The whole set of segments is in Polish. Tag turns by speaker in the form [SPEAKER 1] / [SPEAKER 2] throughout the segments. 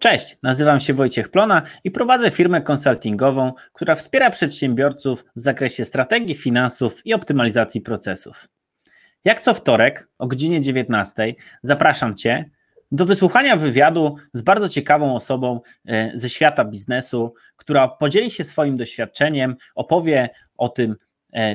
[SPEAKER 1] Cześć, nazywam się Wojciech Plona i prowadzę firmę konsultingową, która wspiera przedsiębiorców w zakresie strategii, finansów i optymalizacji procesów. Jak co wtorek o godzinie 19 zapraszam Cię do wysłuchania wywiadu z bardzo ciekawą osobą e, ze świata biznesu, która podzieli się swoim doświadczeniem, opowie o tym,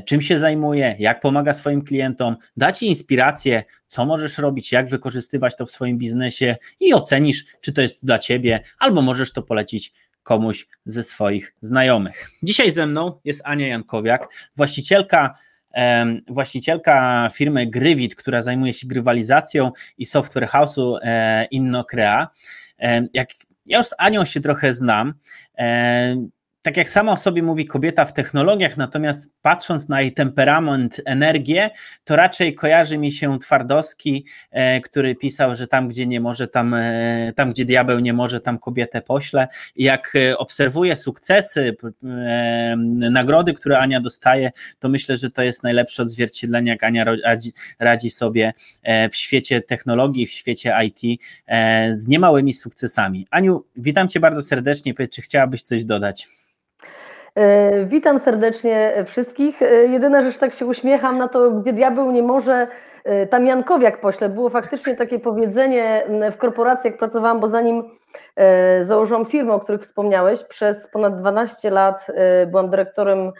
[SPEAKER 1] czym się zajmuje, jak pomaga swoim klientom, da Ci inspirację, co możesz robić, jak wykorzystywać to w swoim biznesie i ocenisz, czy to jest dla Ciebie, albo możesz to polecić komuś ze swoich znajomych. Dzisiaj ze mną jest Ania Jankowiak, właścicielka właścicielka firmy Grywit, która zajmuje się grywalizacją i software house'u e, InnoCrea. Jak ja już z Anią się trochę znam, tak jak sama o sobie mówi kobieta w technologiach, natomiast patrząc na jej temperament, energię, to raczej kojarzy mi się Twardowski, e, który pisał, że tam, gdzie nie może, tam, e, tam gdzie diabeł nie może, tam kobietę pośle. Jak e, obserwuję sukcesy, nagrody, które Ania dostaje, to myślę, że to jest najlepsze odzwierciedlenie, jak Ania radzi, radzi sobie w świecie technologii, w świecie IT z niemałymi sukcesami. Aniu, witam Cię bardzo serdecznie. Powiedz, czy chciałabyś coś dodać?
[SPEAKER 2] E, witam serdecznie wszystkich. E, jedyna rzecz, tak się uśmiecham na to, gdzie diabeł nie może, e, tam Jankowiak pośle. Było faktycznie takie powiedzenie w korporacji, jak pracowałam, bo zanim założyłam firmę, o których wspomniałeś, przez ponad 12 lat byłam dyrektorem,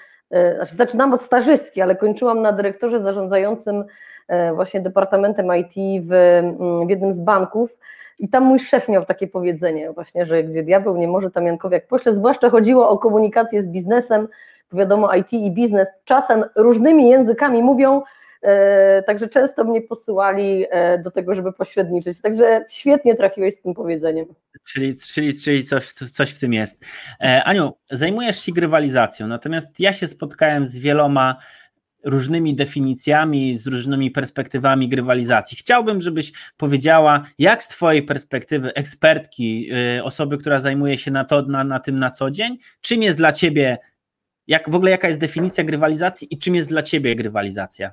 [SPEAKER 2] zaczynam od stażystki, ale kończyłam na dyrektorze zarządzającym właśnie departamentem IT w, w jednym z banków. I tam mój szef miał takie powiedzenie właśnie, że gdzie diabeł nie może, tam Jankowiak pośle, zwłaszcza chodziło o komunikację z biznesem, bo wiadomo IT i biznes czasem różnymi językami mówią, e, także często mnie posyłali e, do tego, żeby pośredniczyć, także świetnie trafiłeś z tym powiedzeniem.
[SPEAKER 1] Czyli, czyli, czyli coś, coś w tym jest. E, Aniu, zajmujesz się grywalizacją, natomiast ja się spotkałem z wieloma różnymi definicjami, z różnymi perspektywami grywalizacji. Chciałbym, żebyś powiedziała, jak z Twojej perspektywy ekspertki, y, osoby, która zajmuje się na, to, na, na tym na co dzień, czym jest dla Ciebie, jak w ogóle jaka jest definicja grywalizacji i czym jest dla Ciebie grywalizacja?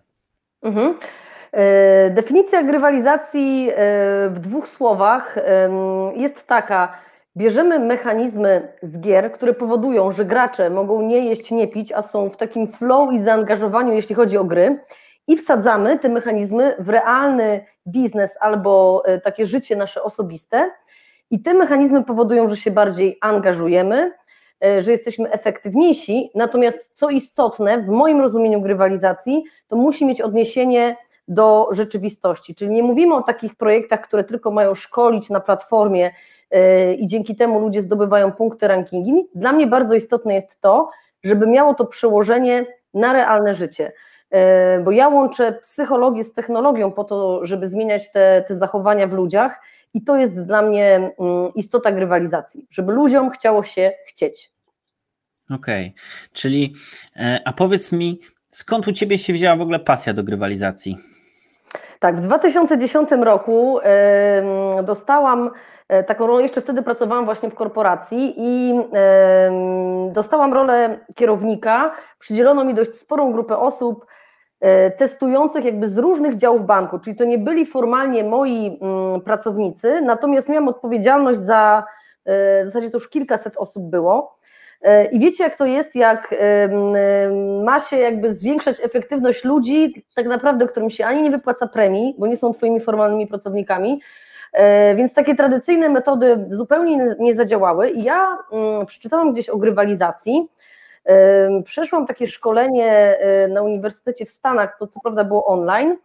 [SPEAKER 1] Mhm.
[SPEAKER 2] E, definicja grywalizacji e, w dwóch słowach jest taka, Bierzemy mechanizmy z gier, które powodują, że gracze mogą nie jeść, nie pić, a są w takim flow i zaangażowaniu, jeśli chodzi o gry, i wsadzamy te mechanizmy w realny biznes albo e, takie życie nasze osobiste. I te mechanizmy powodują, że się bardziej angażujemy, że jesteśmy efektywniejsi. Natomiast co istotne, w moim rozumieniu grywalizacji, to musi mieć odniesienie do rzeczywistości. Czyli nie mówimy o takich projektach, które tylko mają szkolić na platformie Yy, i dzięki temu ludzie zdobywają punkty rankingi. Dla mnie bardzo istotne jest to, żeby miało to przełożenie na realne życie. Yy, bo ja łączę psychologię z technologią po to, żeby zmieniać te, te zachowania w ludziach, i to jest dla mnie mm, istota grywalizacji, żeby ludziom chciało się chcieć.
[SPEAKER 1] Okej, okay. czyli e, a powiedz mi, skąd u Ciebie się wzięła w ogóle pasja do grywalizacji?
[SPEAKER 2] Tak, w 2010 roku dostałam E, taką rolę, jeszcze wtedy pracowałam właśnie w korporacji i dostałam rolę kierownika. Przydzielono mi dość sporą grupę osób e, testujących jakby z różnych działów banku, czyli to nie byli formalnie moi mm, pracownicy, natomiast miałam odpowiedzialność za, w zasadzie to już kilkaset osób było. I wiecie, jak to jest, jak ma się jakby zwiększać efektywność ludzi, tak naprawdę, którym się ani nie wypłaca premii, bo nie są Twoimi formalnymi pracownikami, E, więc takie tradycyjne metody zupełnie nie zadziałały. I ja mm, przeczytałam gdzieś o grywalizacji, e, przeszłam takie szkolenie e, na uniwersytecie w Stanach, to co prawda było online,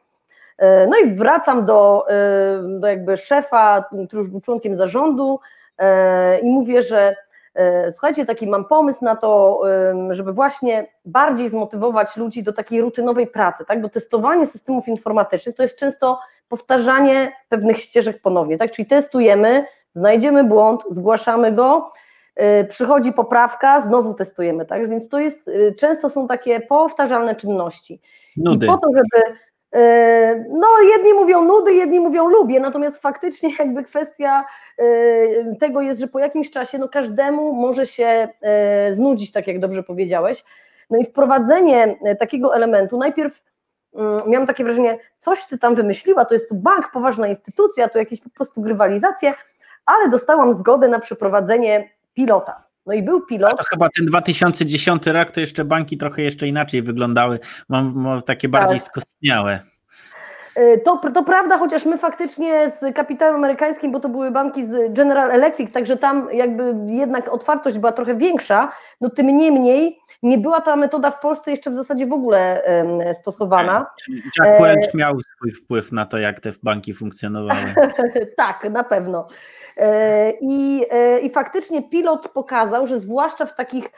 [SPEAKER 2] no i wracam do, do jakby szefa, członkiem zarządu i mówię, że słuchajcie, taki mam pomysł na to, żeby właśnie bardziej zmotywować ludzi do takiej rutynowej pracy, tak? bo testowanie systemów informatycznych to jest często powtarzanie pewnych ścieżek ponownie, tak? Czyli testujemy, znajdziemy błąd, zgłaszamy go, yy, przychodzi poprawka, znowu testujemy, tak? Więc to jest, yy, często są takie powtarzalne czynności. Nudy. I po to, żeby no, jedni mówią nudy, jedni mówią lubię, natomiast faktycznie jakby kwestia yy, tego jest, że po jakimś czasie no każdemu może się yy, znudzić, tak jak dobrze powiedziałeś. No i wprowadzenie takiego elementu, najpierw Mm, miałam takie wrażenie, coś ty tam wymyśliła, to jest tu bank, poważna instytucja, to jakieś po prostu grywalizacje, ale dostałam zgodę na przeprowadzenie pilota. No i był pilot. A
[SPEAKER 1] to chyba ten 2010 rok to jeszcze banki trochę jeszcze inaczej wyglądały, mam, mam takie bardziej tak. skostniałe.
[SPEAKER 2] Y, to, to prawda, chociaż my faktycznie z kapitałem amerykańskim, bo to były banki z General Electric, także tam jakby jednak otwartość była trochę większa, no tym niemniej nie była ta metoda w Polsce jeszcze w zasadzie w ogóle stosowana.
[SPEAKER 1] Czyli Jack Welch miał swój wpływ na to, jak te banki funkcjonowały.
[SPEAKER 2] tak, na pewno. E, I, e, I faktycznie pilot pokazał, że zwłaszcza w takich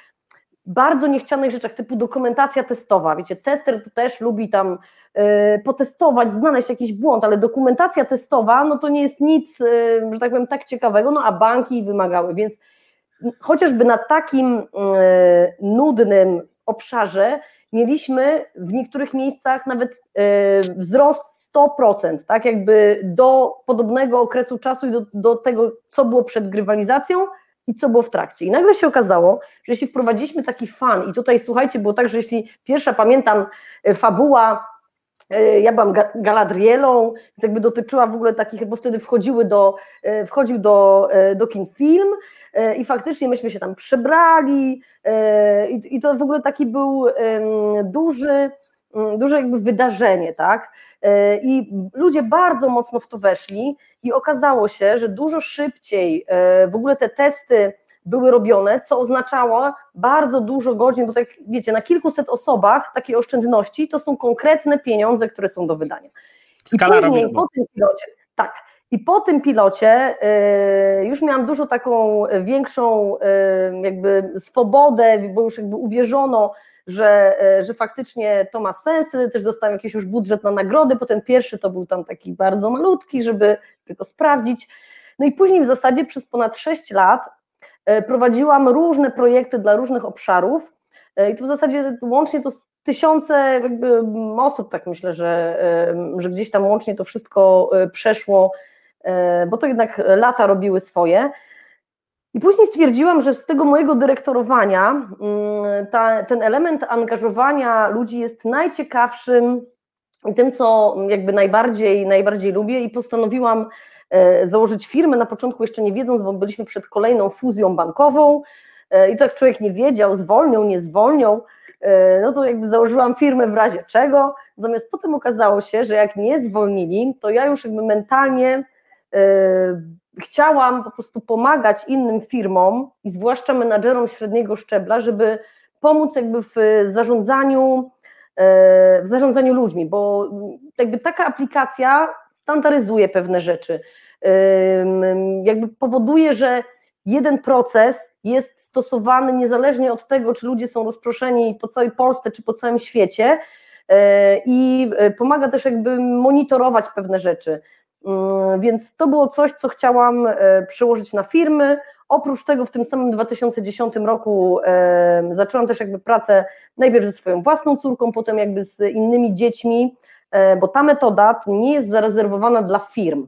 [SPEAKER 2] bardzo niechcianych rzeczach, typu dokumentacja testowa. Wiecie, tester też lubi tam y, potestować, znaleźć jakiś błąd, ale dokumentacja testowa, no to nie jest nic, że tak powiem, tak ciekawego, no a banki wymagały, więc chociażby na takim nudnym obszarze mieliśmy w niektórych miejscach nawet wzrost 100%, tak jakby do podobnego okresu czasu i do, do tego, co było przed grywalizacją, i co było w trakcie. I nagle się okazało, że jeśli wprowadziliśmy taki fan, i tutaj słuchajcie, było tak, że jeśli pierwsza pamiętam e, fabuła, e, ja byłam Galadrielą, więc jakby dotyczyła w ogóle takich, bo wtedy wchodziły do, e, wchodził do, do kin film i faktycznie myśmy się tam przebrali i, i to w ogóle taki był duży, duże jakby wydarzenie, tak? E, I ludzie bardzo mocno w to weszli i okazało się, że dużo szybciej e, w ogóle te testy były robione, co oznaczało bardzo dużo godzin, bo tak wiecie, na kilkuset osobach takiej oszczędności to są konkretne pieniądze, które są do wydania. I Skala później po tym pilocie, tak, i po tym pilocie e, już miałam dużo taką większą jakby swobodę, bo już jakby uwierzono że, e, że faktycznie to ma sens, wtedy też dostałem jakiś już budżet na nagrody, bo ten pierwszy to był tam taki bardzo malutki, żeby tylko sprawdzić. No i później w zasadzie przez ponad 6 lat e, prowadziłam różne projekty dla różnych obszarów e, i to w zasadzie łącznie to tysiące jakby osób, tak myślę, że, że gdzieś tam łącznie to wszystko przeszło, bo to jednak lata robiły swoje. I później stwierdziłam, że z tego mojego dyrektorowania mm, ta, ten element angażowania ludzi jest najciekawszym i tym, co jakby najbardziej, najbardziej lubię. I postanowiłam e, założyć firmę, na początku jeszcze nie wiedząc, bo byliśmy przed kolejną fuzją bankową e, i to jak człowiek nie wiedział, zwolnią, nie zwolnią, e, no to jakby założyłam firmę w razie czego, natomiast potem okazało się, że jak nie zwolnili, to ja już jakby mentalnie chciałam po prostu pomagać innym firmom i zwłaszcza menadżerom średniego szczebla, żeby pomóc jakby w zarządzaniu e, w zarządzaniu ludźmi, bo jakby taka aplikacja standaryzuje pewne rzeczy, jakby powoduje, że jeden proces jest stosowany niezależnie od tego, czy ludzie są rozproszeni po całej Polsce, czy po całym świecie i pomaga też jakby monitorować pewne rzeczy. Mm, więc to było coś, co chciałam e, przełożyć na firmy. Oprócz tego w tym samym 2010 roku e, zaczęłam też jakby pracę najpierw ze swoją własną córką, potem jakby z innymi dziećmi, e, bo ta metoda nie jest zarezerwowana dla firm.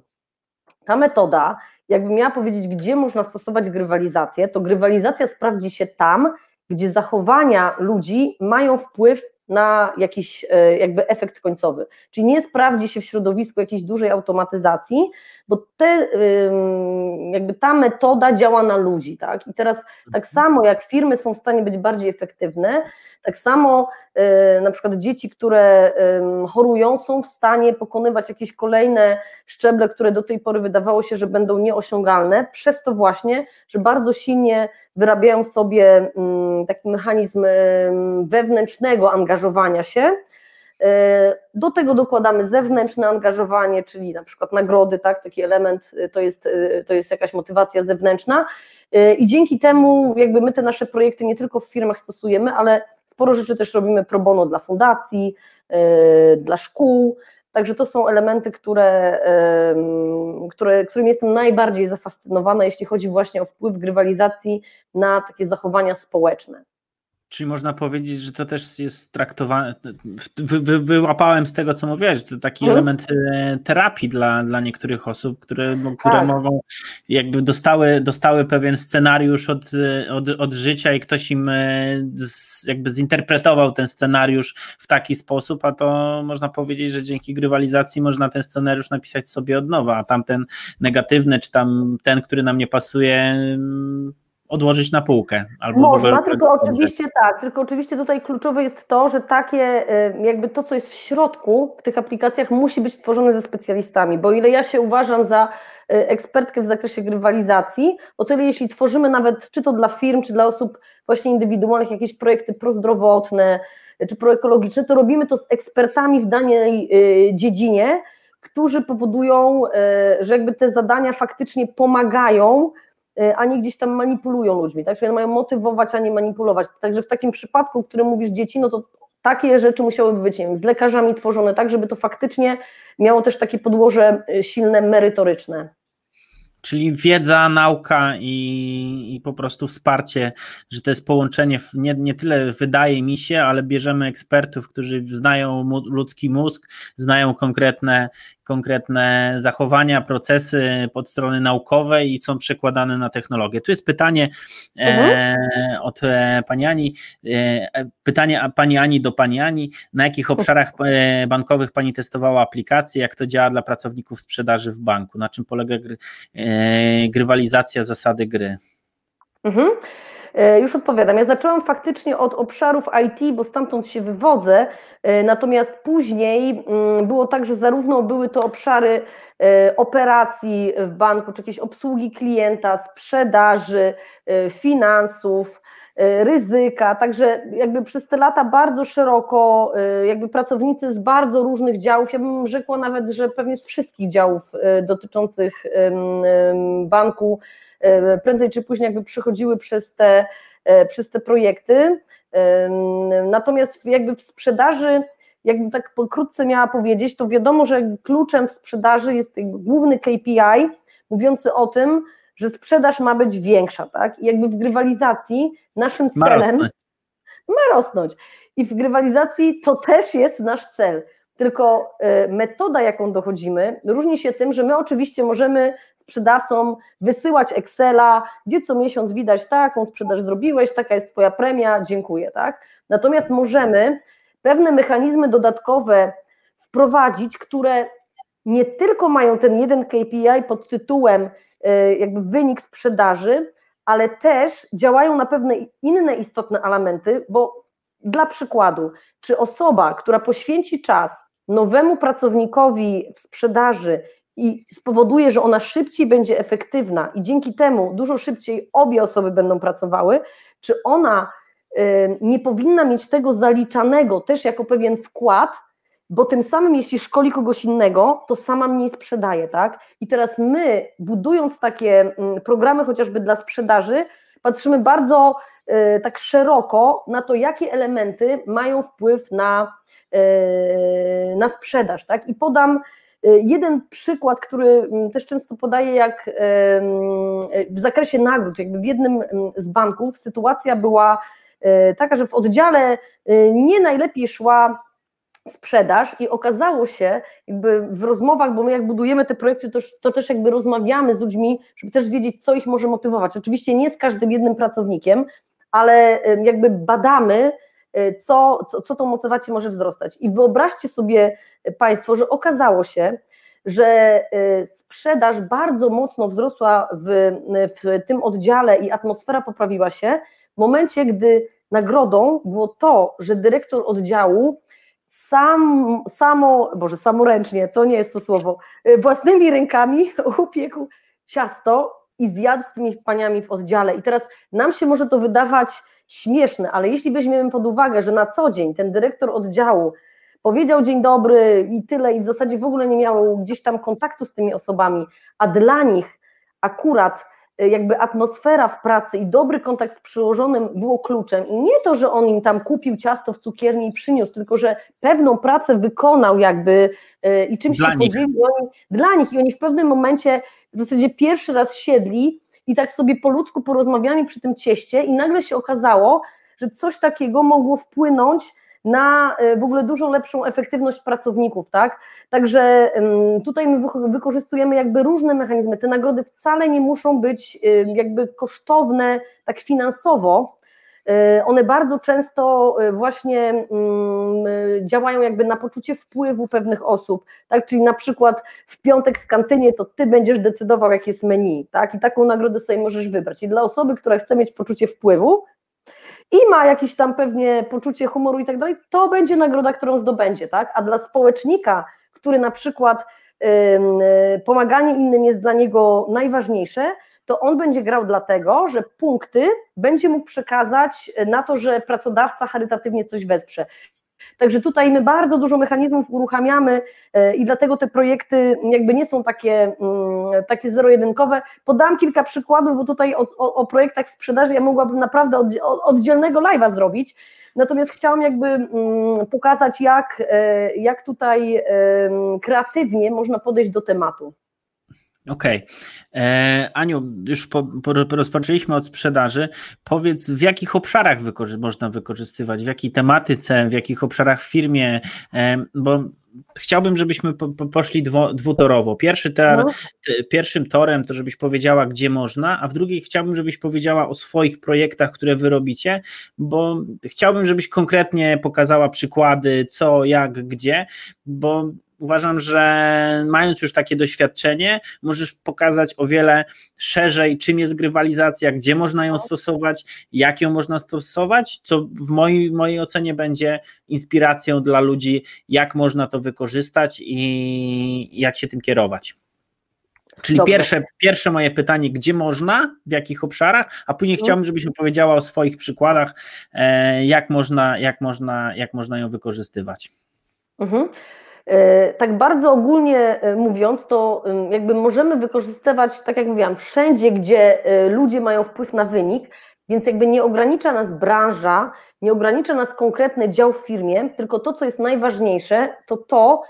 [SPEAKER 2] Ta metoda, jakbym miała powiedzieć, gdzie można stosować grywalizację, to grywalizacja sprawdzi się tam, gdzie zachowania ludzi mają wpływ na jakiś e, jakby efekt końcowy. Czyli nie sprawdzi się w środowisku jakiejś dużej automatyzacji, bo te, jakby ta metoda działa na ludzi. Tak? I teraz tak mhm. samo jak firmy są w stanie być bardziej efektywne, tak samo e, na przykład dzieci, które chorują, są w stanie pokonywać jakieś kolejne szczeble, które do tej pory wydawało się, że będą nieosiągalne, przez to właśnie, że bardzo silnie wyrabiają sobie taki mechanizm wewnętrznego angażowania się. E, do tego dokładamy zewnętrzne angażowanie, czyli na przykład nagrody, tak, taki element y, to jest, y, to jest jakaś motywacja zewnętrzna. I dzięki temu jakby my te nasze projekty nie tylko w firmach stosujemy, ale sporo rzeczy też robimy pro bono dla fundacji, dla szkół, Także to są elementy, które, które, którymi jestem najbardziej zafascynowana, jeśli chodzi właśnie o wpływ grywalizacji na takie zachowania społeczne.
[SPEAKER 1] Czyli można powiedzieć, że to też jest traktowane. Wy, wy, wyłapałem z tego, co mówiłeś, to taki mhm. element e, terapii dla, dla niektórych osób, które, które tak. mogą, jakby dostały, dostały pewien scenariusz od, od, od życia i ktoś im e, z, jakby zinterpretował ten scenariusz w taki sposób, a to można powiedzieć, że dzięki grywalizacji można ten scenariusz napisać sobie od nowa, a tamten negatywny, czy tam ten, który nam nie pasuje, odłożyć na półkę.
[SPEAKER 2] Albo Można, tylko oczywiście tak, tylko oczywiście tutaj kluczowe jest to, że takie y, jakby to, co jest w środku w tych aplikacjach musi być tworzone ze specjalistami, bo ile ja się uważam za y, ekspertkę w zakresie grywalizacji, o tyle jeśli tworzymy nawet, czy to dla firm, czy dla osób właśnie indywidualnych, jakieś projekty prozdrowotne, y, czy proekologiczne, to robimy to z ekspertami w danej dziedzinie, którzy powodują, że jakby te zadania faktycznie pomagają a nie gdzieś tam manipulują ludźmi, tak? Czyli one mają motywować, a nie manipulować. Także w takim przypadku, o którym mówisz dzieci, no to takie rzeczy musiałyby być nie wiem, z lekarzami tworzone tak, żeby to faktycznie miało też takie podłoże e, silne, merytoryczne.
[SPEAKER 1] Czyli wiedza, nauka i, i po prostu wsparcie, że to jest połączenie, nie, nie tyle wydaje mi się, ale bierzemy ekspertów, którzy znają ludzki mózg, znają konkretne, konkretne zachowania, procesy pod strony naukowej i są przekładane na technologię. Tu jest pytanie e, mhm. e, od pani Ani, e, pytanie pani Ani do pani Ani, na jakich obszarach e, bankowych pani testowała aplikacje, jak to działa dla pracowników sprzedaży w banku, na czym polega gry, e, grywalizacja zasady gry?
[SPEAKER 2] Mhm. E, już odpowiadam. Ja zaczęłam faktycznie od obszarów IT, bo stamtąd się wywodzę, e, natomiast później mm, było tak, że zarówno były to obszary operacji w banku, czy jakieś obsługi klienta, sprzedaży, finansów, ryzyka, także jakby przez te lata bardzo szeroko, jakby pracownicy z bardzo różnych działów, ja bym rzekła nawet, że pewnie z wszystkich działów dotyczących banku, E, prędzej czy później jakby przechodziły przez te, e, przez te projekty. Natomiast jakby w sprzedaży, jakby tak pokrótce miała powiedzieć, to wiadomo, że kluczem w sprzedaży jest główny KPI mówiący o tym, że sprzedaż ma być większa, tak? I jakby w grywalizacji naszym celem ma ma rosnąć. I w grywalizacji to też jest nasz cel tylko e, metoda, jaką dochodzimy, różni się tym, że my oczywiście możemy sprzedawcom wysyłać Excela, gdzie co miesiąc widać taką sprzedaż zrobiłeś, taka jest Twoja premia, dziękuję, tak? Natomiast możemy pewne mechanizmy dodatkowe wprowadzić, które nie tylko mają ten jeden KPI pod tytułem e, jakby wynik sprzedaży, ale też działają na pewne inne istotne elementy, bo dla przykładu, czy osoba, która poświęci czas nowemu pracownikowi w sprzedaży i spowoduje, że ona szybciej będzie efektywna i dzięki temu dużo szybciej obie osoby będą pracowały, czy ona nie powinna mieć tego zaliczanego też jako pewien wkład, bo tym samym, jeśli szkoli kogoś innego, to sama mniej sprzedaje, tak? I teraz my, budując takie mm, programy chociażby dla sprzedaży, patrzymy bardzo y, tak szeroko na to, jakie elementy mają wpływ na E, na sprzedaż. Tak? I podam e, jeden przykład, który mm, też często podaję, jak w zakresie nagród, jakby w jednym mm, z banków sytuacja była taka, że w oddziale nie najlepiej szła sprzedaż i okazało się jakby w rozmowach, bo my jak budujemy te projekty, to, to, też jakby rozmawiamy z ludźmi, żeby też wiedzieć, co ich może motywować. Oczywiście nie z każdym jednym pracownikiem, ale jakby badamy, co, co, co tą motywację może wzrastać. I wyobraźcie sobie Państwo, że okazało się, że sprzedaż bardzo mocno wzrosła w, w tym oddziale i atmosfera poprawiła się momencie, gdy nagrodą było to, że dyrektor oddziału sam, samo, boże, samoręcznie, to nie jest to słowo, y, własnymi rękami upiekł ciasto i zjadł z tymi paniami w oddziale. I teraz nam się może to wydawać śmieszne, ale jeśli weźmiemy pod uwagę, że na co dzień ten dyrektor oddziału powiedział dzień dobry i tyle, i w zasadzie w ogóle nie miał gdzieś tam kontaktu z tymi osobami, a dla nich akurat jakby atmosfera w pracy i dobry kontakt z przełożonym było kluczem. I nie to, że on im tam kupił ciasto w cukierni i przyniósł, tylko że pewną pracę wykonał jakby y, i czymś dla się podzielił. Dla nich. I oni w pewnym momencie w zasadzie pierwszy raz siedli i tak sobie po ludzku porozmawiali przy tym cieście i nagle się okazało, że coś takiego mogło wpłynąć na e, w ogóle dużo lepszą efektywność pracowników, tak? Także tutaj my wykorzystujemy jakby różne mechanizmy. Te nagrody wcale nie muszą być jakby kosztowne tak finansowo, E, one bardzo często właśnie działają jakby na poczucie wpływu pewnych osób, tak? Czyli na przykład w piątek w kantynie to ty będziesz decydował, jakie jest menu, tak? I taką nagrodę sobie możesz wybrać. I dla osoby, która chce mieć poczucie wpływu, i ma jakieś tam pewnie poczucie humoru i tak dalej, to będzie nagroda, którą zdobędzie, tak? A dla społecznika, który na przykład pomaganie innym jest dla niego najważniejsze, to on będzie grał dlatego, że punkty będzie mógł przekazać na to, że pracodawca charytatywnie coś wesprze. Także tutaj my bardzo dużo mechanizmów uruchamiamy e, i dlatego te projekty jakby nie są takie, mm, takie zero-jedynkowe. Podam kilka przykładów, bo tutaj o, o, o projektach sprzedaży ja mogłabym naprawdę od, oddzielnego live'a zrobić, natomiast chciałam jakby mm, pokazać jak, e, jak tutaj kreatywnie można podejść do tematu.
[SPEAKER 1] Okej. Okay. E, Aniu, już po, po, rozpoczęliśmy od sprzedaży. Powiedz, w jakich obszarach wykorzy można wykorzystywać, w jakiej tematyce, w jakich obszarach w firmie, e, bo chciałbym, żebyśmy po, po poszli dwo, dwutorowo. Pierwszy tor, no. Pierwszym torem to, żebyś powiedziała, gdzie można, a w drugiej chciałbym, żebyś powiedziała o swoich projektach, które wy robicie, bo chciałbym, żebyś konkretnie pokazała przykłady, co, jak, gdzie, bo uważam, że mając już takie doświadczenie, możesz pokazać o wiele szerzej, czym jest grywalizacja, gdzie można ją stosować, jak ją można stosować, co w mojej, mojej ocenie będzie inspiracją dla ludzi, jak można to wykorzystać i jak się tym kierować. Czyli pierwsze, pierwsze moje pytanie, gdzie można, w jakich obszarach, a później mhm. chciałbym, żebyś opowiedziała o swoich przykładach, e, jak można, jak można, jak można ją wykorzystywać. Mhm.
[SPEAKER 2] E, tak bardzo ogólnie e, mówiąc, to jakby możemy wykorzystywać, tak jak mówiłam, wszędzie, gdzie e, ludzie mają wpływ na wynik, więc jakby nie ogranicza nas branża, nie ogranicza nas konkretny dział w firmie, tylko to, co jest najważniejsze, to to,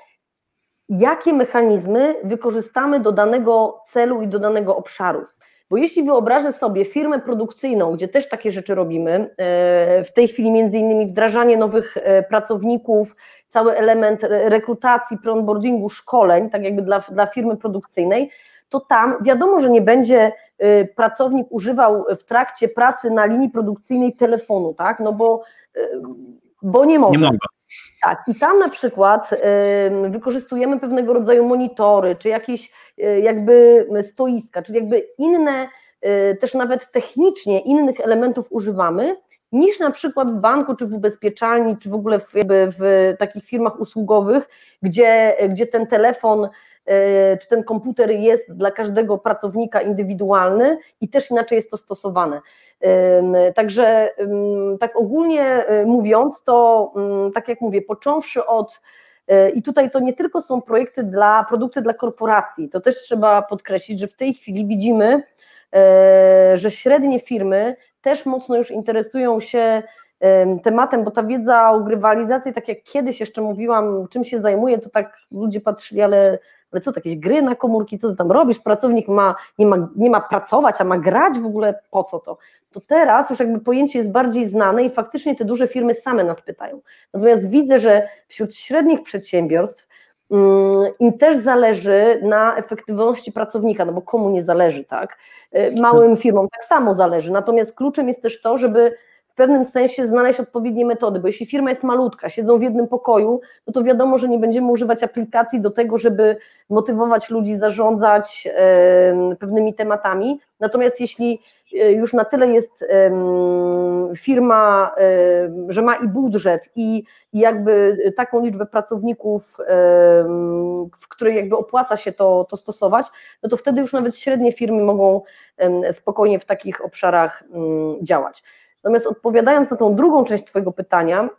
[SPEAKER 2] jakie mechanizmy wykorzystamy do danego celu i do danego obszaru. Bo jeśli wyobrażę sobie firmę produkcyjną, gdzie też takie rzeczy robimy, e, w tej chwili między innymi wdrażanie nowych e, pracowników, cały element rekrutacji, onboardingu, szkoleń, tak jakby dla, dla firmy produkcyjnej, to tam wiadomo, że nie będzie e, pracownik używał w trakcie pracy na linii produkcyjnej telefonu, tak? No bo, bo nie może. Nie mogę. Tak, i tam na przykład wykorzystujemy pewnego rodzaju monitory, czy jakieś y, jakby stoiska, czyli jakby inne, y, też nawet technicznie innych elementów używamy, niż na przykład w banku, czy w ubezpieczalni, czy w ogóle w, w takich firmach usługowych, gdzie, gdzie ten telefon czy ten komputer jest dla każdego pracownika indywidualny i też inaczej jest to stosowane. Także tak ogólnie y, mówiąc, to tak jak mówię, począwszy od y, i tutaj to nie tylko są projekty dla produkty dla korporacji, to też trzeba podkreślić, że w tej chwili widzimy, że średnie firmy też mocno już interesują się tematem, bo ta wiedza o grywalizacji, tak jak kiedyś jeszcze mówiłam, czym się zajmuję, to tak ludzie patrzyli, ale ale co, to jakieś gry na komórki, co ty tam robisz, pracownik ma nie, ma, nie ma pracować, a ma grać w ogóle, po co to? To teraz już jakby pojęcie jest bardziej znane i faktycznie te duże firmy same nas pytają. Natomiast widzę, że wśród średnich przedsiębiorstw mm, im też zależy na efektywności pracownika, no bo komu nie zależy, tak? Y, małym firmom tak samo zależy. Natomiast kluczem jest też to, żeby w pewnym sensie znaleźć odpowiednie metody, bo jeśli firma jest malutka, siedzą w jednym pokoju, no to wiadomo, że nie będziemy używać aplikacji do tego, żeby motywować ludzi, zarządzać pewnymi tematami. Natomiast jeśli e, już na tyle jest firma, że ma i budżet i jakby taką liczbę pracowników, w której jakby opłaca się to, to stosować, no to wtedy już nawet średnie firmy mogą spokojnie w takich obszarach działać. Natomiast odpowiadając na tą drugą część Twojego pytania,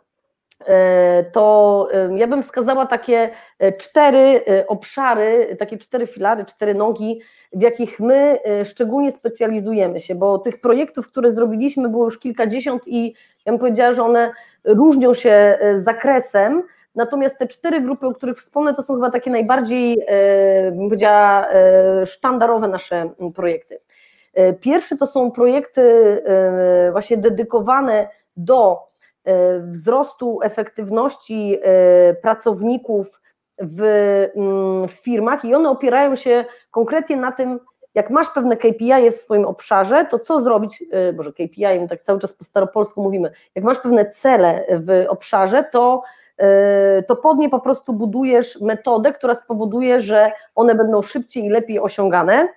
[SPEAKER 2] e, to e, ja bym wskazała takie e, cztery obszary, takie cztery filary, cztery nogi, w jakich my szczególnie specjalizujemy się, bo tych projektów, które zrobiliśmy, było już kilkadziesiąt i ja bym powiedziała, że one różnią się zakresem, natomiast te cztery grupy, o których wspomnę, to są chyba takie najbardziej, bym powiedziała, sztandarowe nasze projekty. E, pierwszy to są projekty e, właśnie dedykowane do wzrostu efektywności pracowników w, mm, w firmach i one opierają się konkretnie na tym, jak masz pewne KPI w swoim obszarze, to co zrobić, może KPI, tak cały czas po staropolsku mówimy, jak masz pewne cele w obszarze, to E, to pod nie po prostu budujesz metodę, która spowoduje, że one będą szybciej i lepiej osiągane.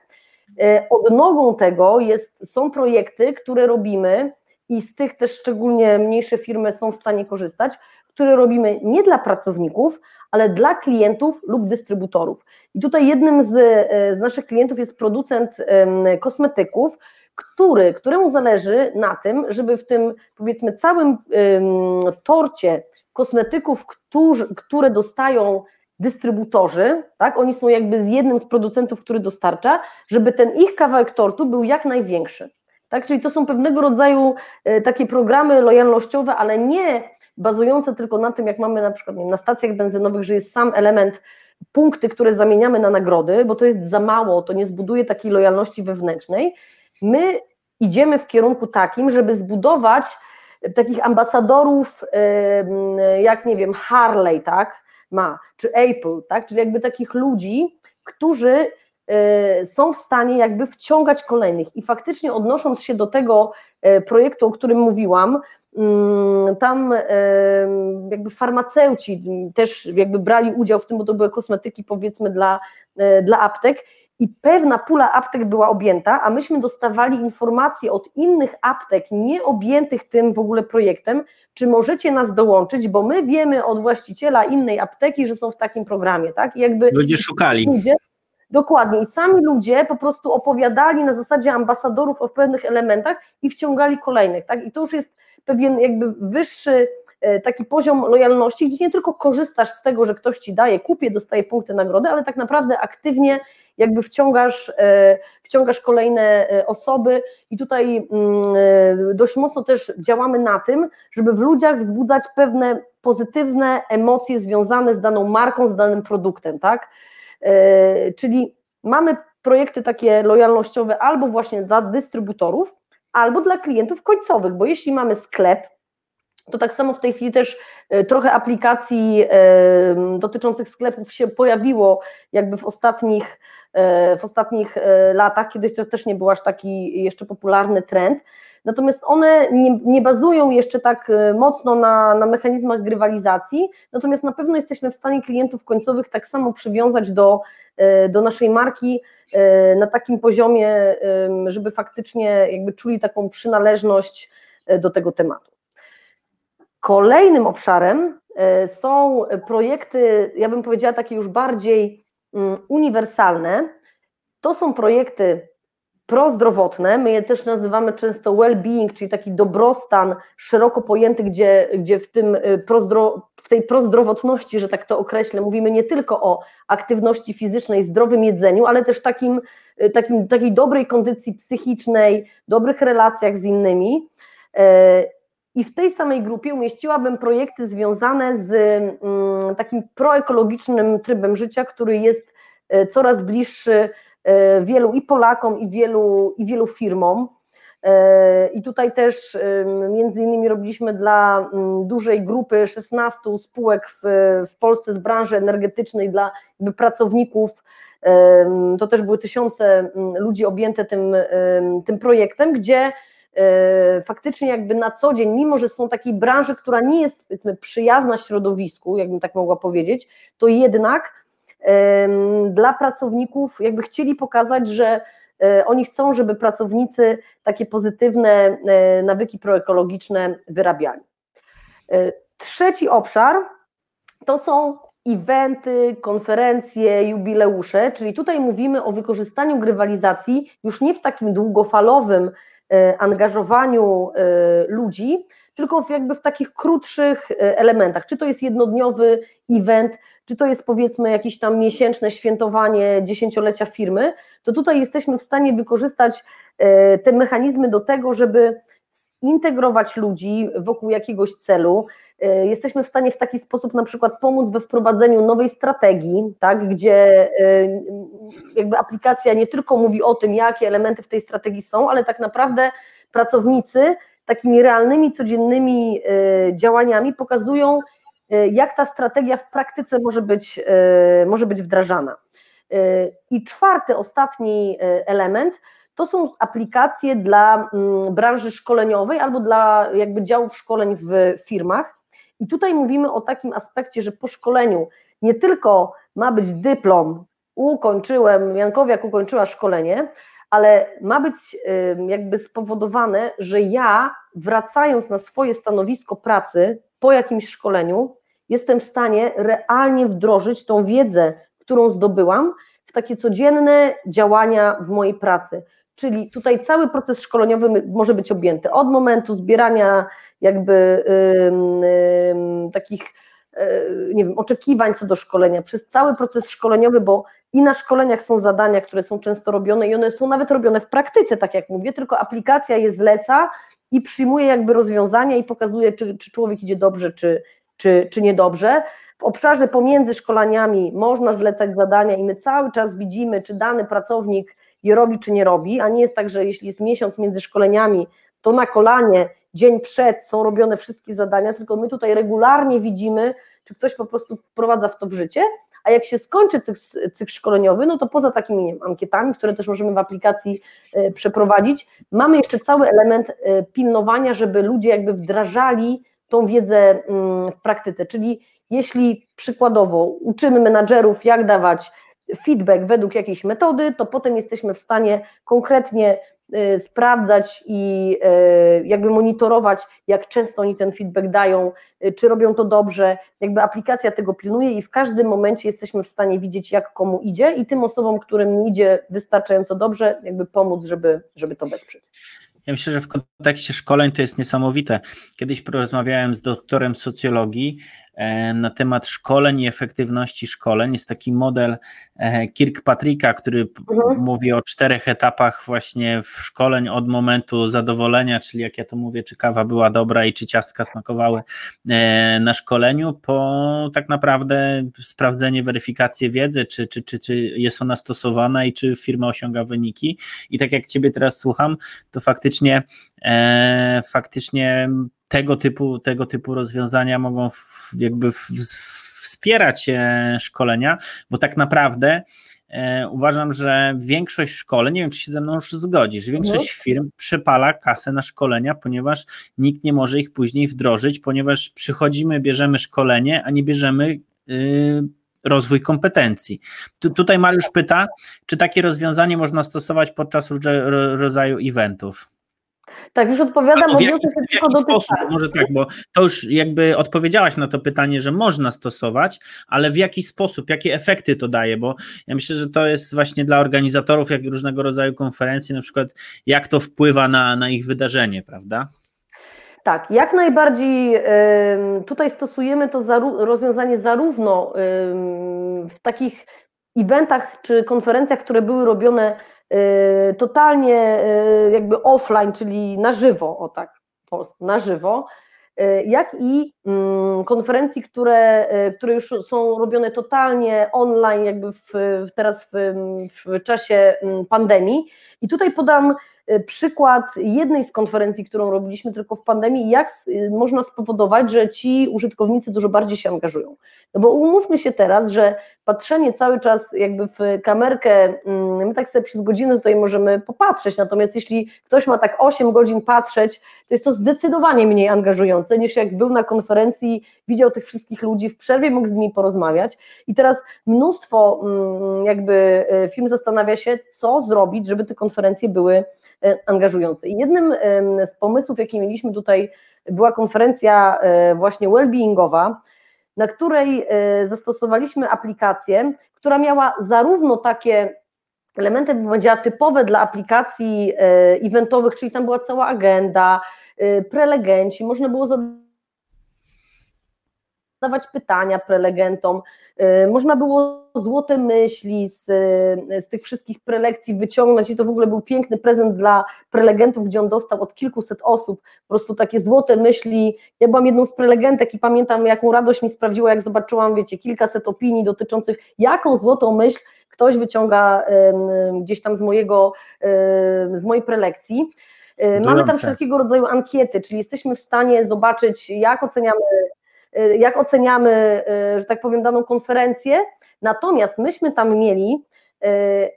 [SPEAKER 2] E, odnogą tego jest, są projekty, które robimy i z tych też szczególnie mniejsze firmy są w stanie korzystać, które robimy nie dla pracowników, ale dla klientów lub dystrybutorów. I tutaj jednym z, e, z naszych klientów jest producent kosmetyków, który, któremu zależy na tym, żeby w tym powiedzmy całym torcie kosmetyków, którzy, które dostają dystrybutorzy, tak, oni są jakby z jednym z producentów, który dostarcza, żeby ten ich kawałek tortu był jak największy. Tak, czyli to są pewnego rodzaju e, takie programy lojalnościowe, ale nie bazujące tylko na tym, jak mamy na przykład wiem, na stacjach benzynowych, że jest sam element punkty, które zamieniamy na nagrody, bo to jest za mało, to nie zbuduje takiej lojalności wewnętrznej. My idziemy w kierunku takim, żeby zbudować takich ambasadorów, jak nie wiem, Harley, tak, ma, czy Apple, tak, czyli jakby takich ludzi, którzy y, są w stanie jakby wciągać kolejnych. I faktycznie odnosząc się do tego e, projektu, o którym mówiłam, mm, tam jakby farmaceuci też jakby brali udział w tym, bo to były kosmetyki powiedzmy dla, e, dla aptek i pewna pula aptek była objęta, a myśmy dostawali informacje od innych aptek nieobjętych tym w ogóle projektem, czy możecie nas dołączyć, bo my wiemy od właściciela innej apteki, że są w takim programie, tak?
[SPEAKER 1] I jakby ludzie szukali. Ludzie,
[SPEAKER 2] dokładnie, i sami ludzie po prostu opowiadali na zasadzie ambasadorów o pewnych elementach i wciągali kolejnych, tak? I to już jest pewien jakby wyższy e, taki poziom lojalności, gdzie nie tylko korzystasz z tego, że ktoś ci daje, kupię, dostaje punkty nagrody, ale tak naprawdę aktywnie jakby wciągasz, e, wciągasz kolejne e, osoby i tutaj mm, e, dość mocno też działamy na tym, żeby w ludziach wzbudzać pewne pozytywne emocje związane z daną marką, z danym produktem, tak? Czyli mamy projekty takie lojalnościowe albo właśnie dla dystrybutorów, albo dla klientów końcowych, bo jeśli mamy sklep, to tak samo w tej chwili też e, trochę aplikacji e, dotyczących sklepów się pojawiło jakby w ostatnich, e, w ostatnich latach, kiedyś to też nie był aż taki jeszcze popularny trend, natomiast one nie, nie bazują jeszcze tak mocno na, na mechanizmach grywalizacji, natomiast na pewno jesteśmy w stanie klientów końcowych tak samo przywiązać do, do naszej marki na takim poziomie, żeby faktycznie jakby czuli taką przynależność do tego tematu. Kolejnym obszarem e, są projekty, ja bym powiedziała takie już bardziej mm, uniwersalne. To są projekty prozdrowotne, my je też nazywamy często well-being, czyli taki dobrostan szeroko pojęty, gdzie, gdzie w, tym e, prozdro, w tej prozdrowotności, że tak to określę, mówimy nie tylko o aktywności fizycznej, zdrowym jedzeniu, ale też takim, e, takim, takiej dobrej kondycji psychicznej, dobrych relacjach z innymi. I w tej samej grupie umieściłabym projekty związane z mm, takim proekologicznym trybem życia, który jest e, coraz bliższy e, wielu i Polakom, i wielu, i wielu firmom. E, I tutaj też między innymi robiliśmy dla mm, dużej grupy 16 spółek w, w Polsce z branży energetycznej dla pracowników. To też były tysiące mm, ludzi objęte tym, tym projektem, gdzie faktycznie jakby na co dzień, mimo że są takiej branży, która nie jest powiedzmy przyjazna środowisku, jakbym tak mogła powiedzieć, to jednak dla pracowników jakby chcieli pokazać, że e, oni chcą, żeby pracownicy takie pozytywne e, nawyki proekologiczne wyrabiali. Trzeci obszar to są eventy, konferencje, jubileusze, czyli tutaj mówimy o wykorzystaniu grywalizacji już nie w takim długofalowym E, angażowaniu e, ludzi, tylko jakby w takich krótszych e, elementach. Czy to jest jednodniowy event, czy to jest powiedzmy jakieś tam miesięczne świętowanie dziesięciolecia firmy, to tutaj jesteśmy w stanie wykorzystać te mechanizmy do tego, żeby integrować ludzi wokół jakiegoś celu. E, jesteśmy w stanie w taki sposób na przykład pomóc we wprowadzeniu nowej strategii, tak, gdzie e, jakby aplikacja nie tylko mówi o tym, jakie elementy w tej strategii są, ale tak naprawdę pracownicy takimi realnymi, codziennymi działaniami pokazują, jak ta strategia w praktyce może być, może być wdrażana. I czwarty, ostatni element to są aplikacje dla mm, branży szkoleniowej albo dla jakby działów szkoleń w firmach. I tutaj mówimy o takim aspekcie, że po szkoleniu nie tylko ma być dyplom, ukończyłem, Jankowiak ukończyła szkolenie, ale ma być jakby spowodowane, że ja wracając na swoje stanowisko pracy po jakimś szkoleniu, jestem w stanie realnie wdrożyć tą wiedzę, którą zdobyłam, w takie codzienne działania w mojej pracy. Czyli tutaj cały proces szkoleniowy może być objęty od momentu zbierania jakby takich e, nie wiem, oczekiwań co do szkolenia, przez cały proces szkoleniowy, bo i na szkoleniach są zadania, które są często robione i one są nawet robione w praktyce, tak jak mówię, tylko aplikacja je zleca i przyjmuje jakby rozwiązania i pokazuje, czy, czy człowiek idzie dobrze, czy, czy, czy niedobrze. W obszarze pomiędzy szkoleniami można zlecać zadania i my cały czas widzimy, czy dany pracownik je robi, czy nie robi, a nie jest tak, że jeśli jest miesiąc między szkoleniami, to na kolanie, dzień przed są robione wszystkie zadania, tylko my tutaj regularnie widzimy, czy ktoś po prostu wprowadza w to w życie, a jak się skończy cykl, cykl szkoleniowy, no to poza takimi wiem, ankietami, które też możemy w aplikacji y, przeprowadzić, mamy jeszcze cały element y, pilnowania, żeby ludzie jakby wdrażali tą wiedzę y, w praktyce, czyli jeśli przykładowo uczymy menadżerów, jak dawać feedback według jakiejś metody, to potem jesteśmy w stanie konkretnie y, sprawdzać i y, jakby monitorować, jak często oni ten feedback dają, y, czy robią to dobrze, jakby aplikacja tego pilnuje i w każdym momencie jesteśmy w stanie widzieć, jak komu idzie i tym osobom, którym idzie wystarczająco dobrze, jakby pomóc, żeby, żeby to wesprzeć.
[SPEAKER 1] Ja myślę, że w kontekście szkoleń to jest niesamowite. Kiedyś porozmawiałem z doktorem socjologii na temat szkoleń i efektywności szkoleń. Jest taki model e, Kirkpatricka, który mhm. mówi o czterech etapach właśnie w szkoleń od momentu zadowolenia, czyli jak ja to mówię, czy kawa była dobra i czy ciastka smakowały e, na szkoleniu, po tak naprawdę sprawdzenie, weryfikację wiedzy, czy, czy, czy, czy jest ona stosowana i czy firma osiąga wyniki. I tak jak Ciebie teraz słucham, to faktycznie, e, faktycznie tego typu, tego typu rozwiązania mogą jakby wspierać e, szkolenia, bo tak naprawdę e, uważam, że większość szkoleń, nie wiem czy się ze mną już zgodzisz, większość mhm. firm przepala kasę na szkolenia, ponieważ nikt nie może ich później wdrożyć, ponieważ przychodzimy, bierzemy szkolenie, a nie bierzemy y, rozwój kompetencji. Tu, tutaj Mariusz pyta, czy takie rozwiązanie można stosować podczas rodzaju eventów?
[SPEAKER 2] Tak, już odpowiadam,
[SPEAKER 1] w jaki, w jaki sposób, może tak, bo to już jakby odpowiedziałaś na to pytanie, że można stosować, ale w jaki sposób, jakie efekty to daje, bo ja myślę, że to jest właśnie dla organizatorów jak różnego rodzaju konferencji, na przykład jak to wpływa na, na ich wydarzenie, prawda?
[SPEAKER 2] Tak, jak najbardziej tutaj stosujemy to rozwiązanie zarówno w takich eventach czy konferencjach, które były robione totalnie y, jakby offline, czyli na żywo, o tak, na żywo, y, jak i mm, konferencji, które, które już są robione totalnie online, jakby w, teraz w, w czasie mm, pandemii. I tutaj podam przykład jednej z konferencji, którą robiliśmy tylko w pandemii, jak można spowodować, że ci użytkownicy dużo bardziej się angażują. No bo umówmy się teraz, że patrzenie cały czas jakby w kamerkę, mm, my tak sobie przez godzinę tutaj możemy popatrzeć, natomiast jeśli ktoś ma tak 8 godzin patrzeć, to jest to zdecydowanie mniej angażujące niż jak był na konferencji, widział tych wszystkich ludzi, w przerwie mógł z nimi porozmawiać i teraz mnóstwo mm, jakby e, firm zastanawia się, co zrobić, żeby te konferencje były e. I jednym z pomysłów, jaki mieliśmy tutaj, była konferencja e, właśnie well-beingowa, na której e, zastosowaliśmy aplikację, która miała zarówno takie elementy, powiedziała, typowe dla aplikacji eventowych, czyli tam była cała agenda, prelegenci, można było zadawać pytania prelegentom, można było złote myśli z, z tych wszystkich prelekcji wyciągnąć i to w ogóle był piękny prezent dla prelegentów, gdzie on dostał od kilkuset osób po prostu takie złote myśli. Ja byłam jedną z prelegentek i pamiętam, jaką radość mi sprawiło, jak zobaczyłam, wiecie, kilkaset opinii dotyczących, jaką złotą myśl ktoś wyciąga gdzieś tam z mojego, z mojej prelekcji. Mamy tam wszelkiego rodzaju ankiety, czyli jesteśmy w stanie zobaczyć, jak oceniamy, jak oceniamy, że tak powiem, daną konferencję. Natomiast myśmy tam mieli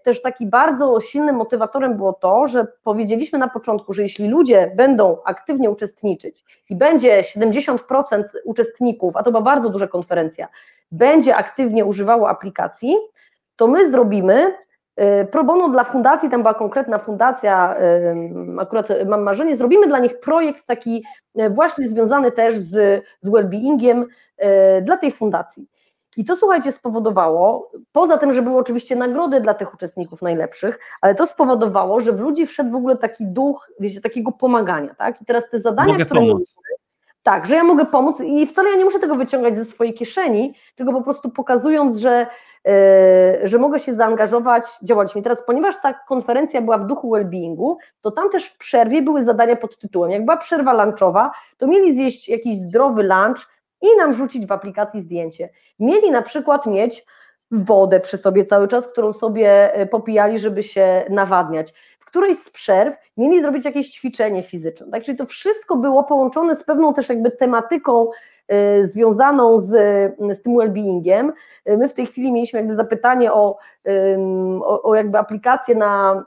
[SPEAKER 2] też taki bardzo silnym motywatorem było to, że powiedzieliśmy na początku, że jeśli ludzie będą aktywnie uczestniczyć i będzie 70% uczestników, a to była bardzo duża konferencja, będzie aktywnie używało aplikacji, to my zrobimy y, pro bono dla fundacji, tam była konkretna fundacja, y, akurat mam marzenie, zrobimy dla nich projekt taki y, właśnie związany też z, z well-beingiem dla tej fundacji. I to słuchajcie spowodowało, poza tym, że były oczywiście nagrody dla tych uczestników najlepszych, ale to spowodowało, że w ludzi wszedł w ogóle taki duch, wiecie, takiego pomagania, tak? I teraz te zadania,
[SPEAKER 1] Mogę
[SPEAKER 2] które
[SPEAKER 1] pomóc.
[SPEAKER 2] Tak, że ja mogę pomóc i wcale ja nie muszę tego wyciągać ze swojej kieszeni, tylko po prostu pokazując, że, yy, że mogę się zaangażować, działaliśmy. Teraz, ponieważ ta konferencja była w duchu well-beingu, to tam też w przerwie były zadania pod tytułem. Jak była przerwa lunchowa, to mieli zjeść jakiś zdrowy lunch i nam rzucić w aplikacji zdjęcie. Mieli na przykład mieć wodę przy sobie cały czas, którą sobie e, popijali, żeby się nawadniać którejś z przerw mieli zrobić jakieś ćwiczenie fizyczne. Tak? Czyli to wszystko było połączone z pewną też jakby tematyką y, związaną z, z tym well-beingiem. Y, my w tej chwili mieliśmy jakby zapytanie o, o, o jakby aplikację na,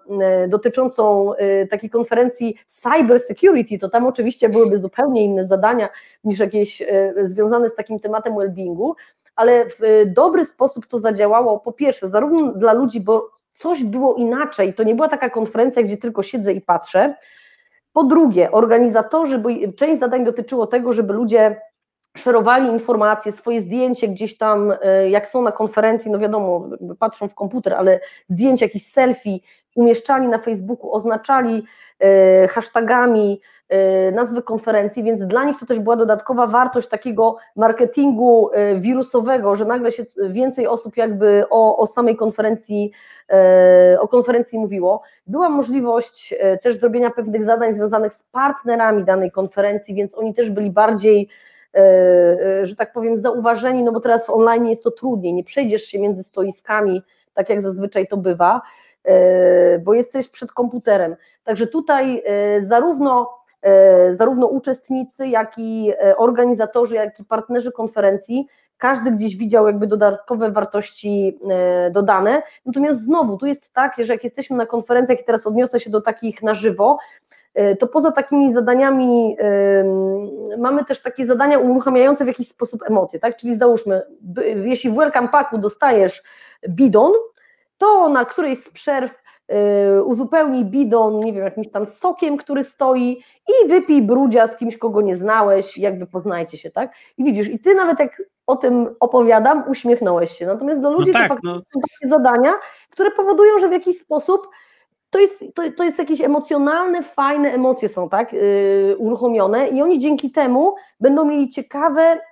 [SPEAKER 2] dotyczącą takiej konferencji cyber security, to tam oczywiście byłyby zupełnie inne zadania niż jakieś związane z takim tematem well-beingu, ale w dobry sposób to zadziałało, po pierwsze, zarówno dla ludzi, bo coś było inaczej. To nie była taka konferencja, gdzie tylko siedzę i patrzę. Po drugie, organizatorzy, bo część zadań dotyczyło tego, żeby ludzie szerowali informacje, swoje zdjęcie gdzieś tam, e, jak są na konferencji, no wiadomo, patrzą w komputer, ale zdjęcia, jakieś selfie umieszczali na Facebooku, oznaczali e, hashtagami, Y, nazwy konferencji, więc dla nich to też była dodatkowa wartość takiego marketingu y, wirusowego, że nagle się więcej osób jakby o, o samej konferencji, y, o konferencji mówiło. Była możliwość też zrobienia pewnych zadań związanych z partnerami danej konferencji, więc oni też byli bardziej że tak powiem, zauważeni, no bo teraz w online jest to trudniej, nie przejdziesz się między stoiskami, tak jak zazwyczaj to bywa, bo jesteś przed komputerem. Także tutaj zarówno zarówno uczestnicy, jak i e, organizatorzy, jak i partnerzy konferencji, każdy gdzieś widział jakby dodatkowe wartości e, dodane. Natomiast znowu, tu jest tak, że jak jesteśmy na konferencjach i teraz odniosę się do takich na żywo, to poza takimi zadaniami mamy też takie zadania uruchamiające w jakiś sposób emocje, tak? Czyli załóżmy, jeśli w Welcome Packu dostajesz bidon, to na którejś z przerw uzupełnij bidon, nie wiem, jakimś tam sokiem, który stoi i wypij brudzia z kimś, kogo nie znałeś, jakby poznajcie się, tak? I widzisz, i ty nawet jak o tym opowiadam, uśmiechnąłeś się. Natomiast dla ludzi no tak, to faktycznie no. są takie zadania, które powodują, że w jakiś sposób to jest, to, to jest jakieś emocjonalne, fajne emocje są, tak, yy, uruchomione i oni dzięki temu będą mieli ciekawe Y,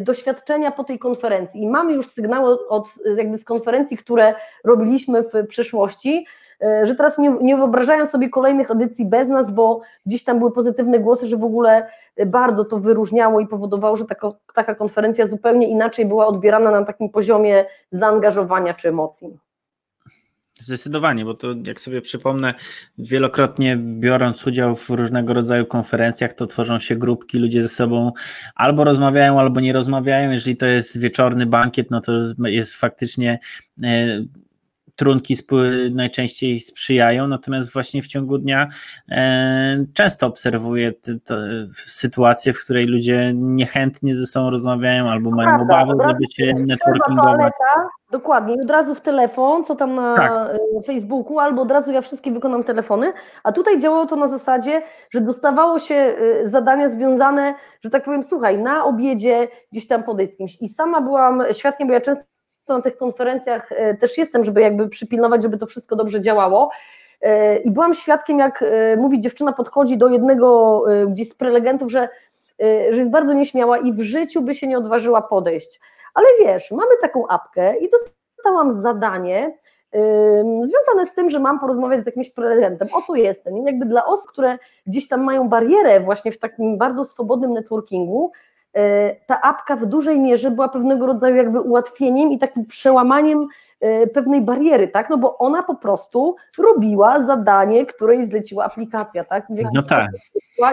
[SPEAKER 2] doświadczenia po tej konferencji i mamy już sygnały od, jakby z konferencji, które robiliśmy w przeszłości, y, że teraz nie, nie wyobrażają sobie kolejnych edycji bez nas, bo gdzieś tam były pozytywne głosy, że w ogóle bardzo to wyróżniało i powodowało, że taka, taka konferencja zupełnie inaczej była odbierana na takim poziomie zaangażowania czy emocji.
[SPEAKER 1] Zdecydowanie, bo to jak sobie przypomnę, wielokrotnie biorąc udział w różnego rodzaju konferencjach, to tworzą się grupki, ludzie ze sobą albo rozmawiają, albo nie rozmawiają. Jeżeli to jest wieczorny bankiet, no to jest faktycznie e, trunki najczęściej sprzyjają, natomiast właśnie w ciągu dnia e, często obserwuję sytuację, w której ludzie niechętnie ze sobą rozmawiają albo mają Prawda, obawę, żeby się networkingować.
[SPEAKER 2] Dokładnie, od razu w telefon, co tam na tak. E, Facebooku, albo od razu ja wszystkie wykonam telefony, a tutaj działało to na zasadzie, że dostawało się e, zadania związane, że tak powiem, słuchaj, na obiedzie gdzieś tam podejść z kimś i sama byłam świadkiem, bo ja często na tych konferencjach e, też jestem, żeby jakby przypilnować, żeby to wszystko dobrze działało. I byłam świadkiem, jak mówi dziewczyna, podchodzi do jednego gdzieś z prelegentów, że, że jest bardzo nieśmiała i w życiu by się nie odważyła podejść. Ale wiesz, mamy taką apkę i dostałam zadanie związane z tym, że mam porozmawiać z jakimś prelegentem. Oto jestem. I jakby dla osób, które gdzieś tam mają barierę właśnie w takim bardzo swobodnym networkingu, ta apka w dużej mierze była pewnego rodzaju jakby ułatwieniem i takim przełamaniem y, pewnej bariery, tak? No bo ona po prostu robiła zadanie, które jej zleciła aplikacja, tak?
[SPEAKER 1] No tak.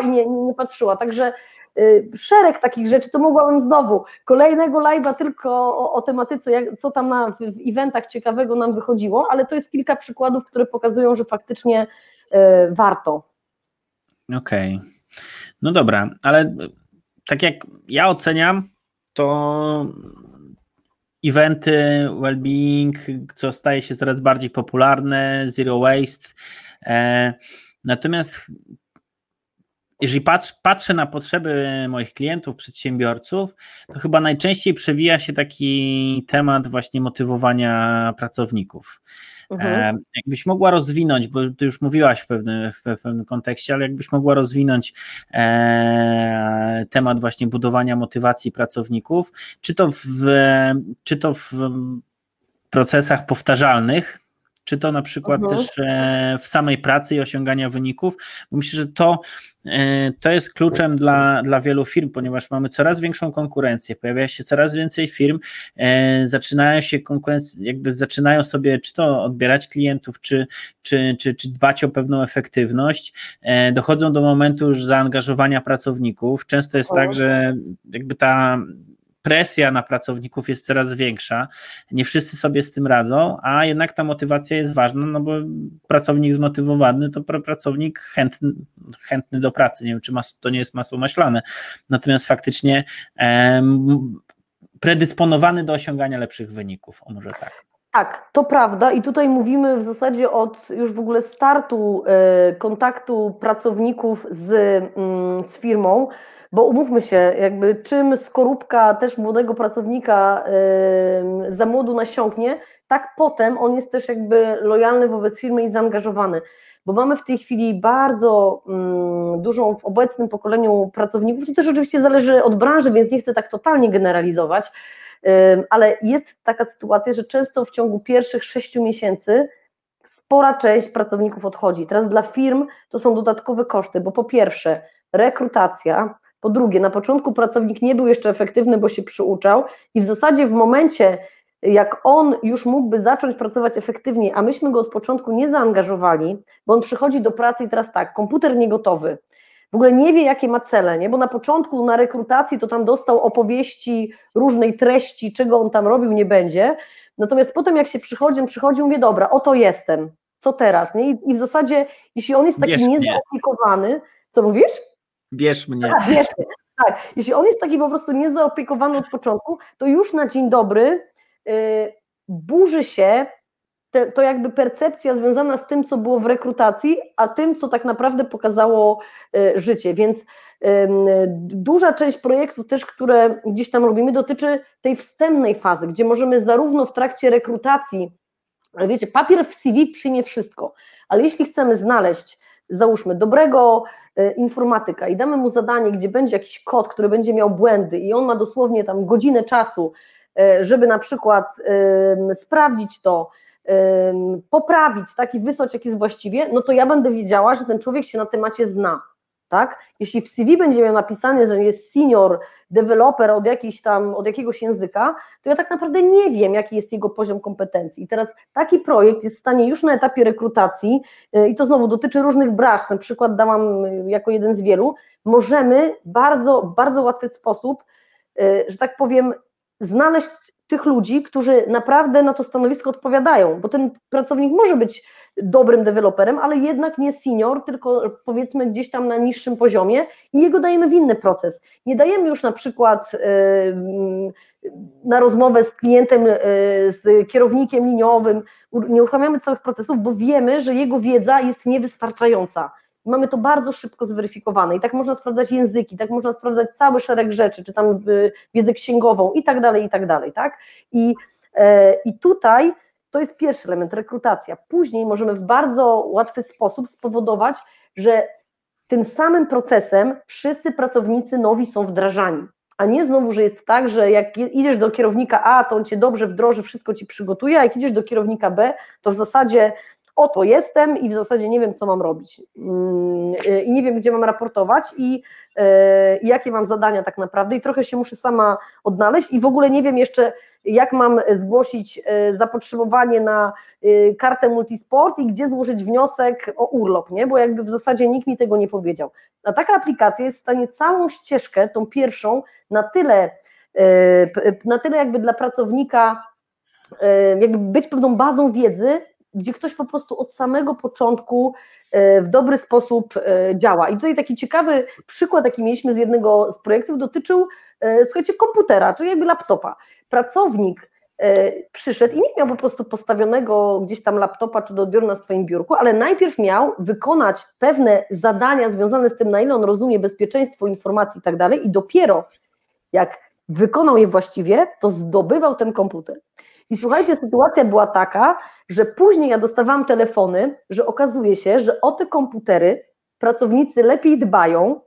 [SPEAKER 2] I nie, nie, patrzyła, także y, szereg takich rzeczy, to mogłabym znowu kolejnego live'a tylko o, o tematyce, jak, co tam na, w eventach ciekawego nam wychodziło, ale to jest kilka przykładów, które pokazują, że faktycznie y, warto.
[SPEAKER 1] Okej. Okay. No dobra, ale tak jak ja oceniam, to eventy, well-being, co staje się coraz bardziej popularne, zero waste. E, natomiast jeżeli patrz, patrzę na potrzeby moich klientów, przedsiębiorców, to chyba najczęściej przewija się taki temat właśnie motywowania pracowników. Mhm. Jakbyś mogła rozwinąć, bo ty już mówiłaś w pewnym, w pewnym kontekście, ale jakbyś mogła rozwinąć e, temat właśnie budowania motywacji pracowników, czy to w, czy to w procesach powtarzalnych, czy to na przykład mhm. też e, w samej pracy i osiągania wyników, bo myślę, że to, e, to jest kluczem dla, dla wielu firm, ponieważ mamy coraz większą konkurencję, pojawia się coraz więcej firm, e, zaczynają się konkurencje, jakby zaczynają sobie czy to odbierać klientów, czy, czy, czy, czy dbać o pewną efektywność, dochodzą do momentu już zaangażowania pracowników. Często jest tak, że jakby ta presja na pracowników jest coraz większa, nie wszyscy sobie z tym radzą, a jednak ta motywacja jest ważna, no bo pracownik zmotywowany to pracownik chętny, chętny do pracy, nie wiem czy to nie jest masło maślane, natomiast faktycznie em, predysponowany do osiągania lepszych wyników, o może tak.
[SPEAKER 2] Tak, to prawda. I tutaj mówimy w zasadzie od już w ogóle startu y, kontaktu pracowników z, y, z firmą, bo umówmy się, jakby czym skorupka też młodego pracownika yy, za młodu nasiąknie, tak potem on jest też jakby lojalny wobec firmy i zaangażowany. Bo mamy w tej chwili bardzo mm, dużą w obecnym pokoleniu pracowników, to też oczywiście zależy od branży, więc nie chcę tak totalnie generalizować, yy, ale jest taka sytuacja, że często w ciągu pierwszych sześciu miesięcy spora część pracowników odchodzi. Teraz dla firm to są dodatkowe koszty, bo po pierwsze rekrutacja, po drugie, na początku pracownik nie był jeszcze efektywny, bo się przyuczał i w zasadzie w momencie, jak on już mógłby zacząć pracować efektywniej, a myśmy go od początku nie zaangażowali, bo on przychodzi do pracy i teraz tak, komputer nie gotowy, w ogóle nie wie, jakie ma cele, nie? bo na początku na rekrutacji to tam dostał opowieści różnej treści, czego on tam robił, nie będzie. Natomiast potem, jak się przychodzi, przychodzi, mówię, dobra, oto jestem, co teraz? Nie? I, w zasadzie, jeśli on jest taki niezaopiekowany, co mówisz?
[SPEAKER 1] Bierz mnie.
[SPEAKER 2] Tak, bierz mnie. Tak, jeśli on jest taki po prostu niezaopiekowany od początku, to już na dzień dobry yy, burzy się te, to jakby percepcja związana z tym, co było w rekrutacji, a tym, co tak naprawdę pokazało yy, życie. Więc duża część projektów też, które gdzieś tam robimy, dotyczy tej wstępnej fazy, gdzie możemy zarówno w trakcie rekrutacji, wiecie, papier w CV przyjmie wszystko, ale jeśli chcemy znaleźć, załóżmy, dobrego E, informatyka i damy mu zadanie, gdzie będzie jakiś kod, który będzie miał błędy i on ma dosłownie tam godzinę czasu, e, żeby na przykład sprawdzić to, poprawić, tak i wysłać jest właściwie, no to ja będę wiedziała, że ten człowiek się na temacie zna tak? Jeśli w CV będzie miał napisane, że jest senior developer od, tam, od jakiegoś języka, to ja tak naprawdę nie wiem, jaki jest jego poziom kompetencji. I teraz taki projekt jest w stanie już na etapie rekrutacji, y, i to znowu dotyczy różnych branż, ten przykład dałam y, jako jeden z wielu, możemy bardzo, bardzo łatwy sposób, y, że tak powiem, znaleźć tych ludzi, którzy naprawdę na to stanowisko odpowiadają, bo ten pracownik może być dobrym deweloperem, ale jednak nie senior, tylko powiedzmy gdzieś tam na niższym poziomie i jego dajemy w inny proces. Nie dajemy już na przykład na rozmowę z klientem, z kierownikiem liniowym, nie uruchamiamy całych procesów, bo wiemy, że jego wiedza jest niewystarczająca. Mamy to bardzo szybko zweryfikowane i tak można sprawdzać języki, tak można sprawdzać cały szereg rzeczy, czy tam y, wiedzę księgową i tak dalej, i tak dalej, tak? I, e, i tutaj to jest pierwszy element, rekrutacja. Później możemy w bardzo łatwy sposób spowodować, że tym samym procesem wszyscy pracownicy nowi są wdrażani. A nie znowu, że jest tak, że jak idziesz do kierownika A, to on cię dobrze wdroży, wszystko ci przygotuje, a jak idziesz do kierownika B, to w zasadzie oto jestem i w zasadzie nie wiem, co mam robić. Mm, I nie wiem, gdzie mam raportować i, e, i jakie mam zadania tak naprawdę. I trochę się muszę sama odnaleźć i w ogóle nie wiem jeszcze, jak mam zgłosić zapotrzebowanie na kartę multisport i gdzie złożyć wniosek o urlop, nie? bo jakby w zasadzie nikt mi tego nie powiedział. A taka aplikacja jest w stanie całą ścieżkę, tą pierwszą, na tyle, na tyle jakby dla pracownika jakby być pewną bazą wiedzy, gdzie ktoś po prostu od samego początku e, w dobry sposób e, działa. I tutaj taki ciekawy przykład, jaki mieliśmy z jednego z projektów, dotyczył, e, słuchajcie, komputera, czyli jakby laptopa. Pracownik przyszedł i nie miał po prostu postawionego gdzieś tam laptopa czy do odbioru na swoim biurku, ale najpierw miał wykonać pewne zadania związane z tym, na ile on rozumie bezpieczeństwo informacji i tak dalej, i dopiero jak wykonał je właściwie, to zdobywał ten komputer. I słuchajcie, sytuacja była taka, że później ja dostawałam telefony, że okazuje się, że o te komputery pracownicy lepiej dbają,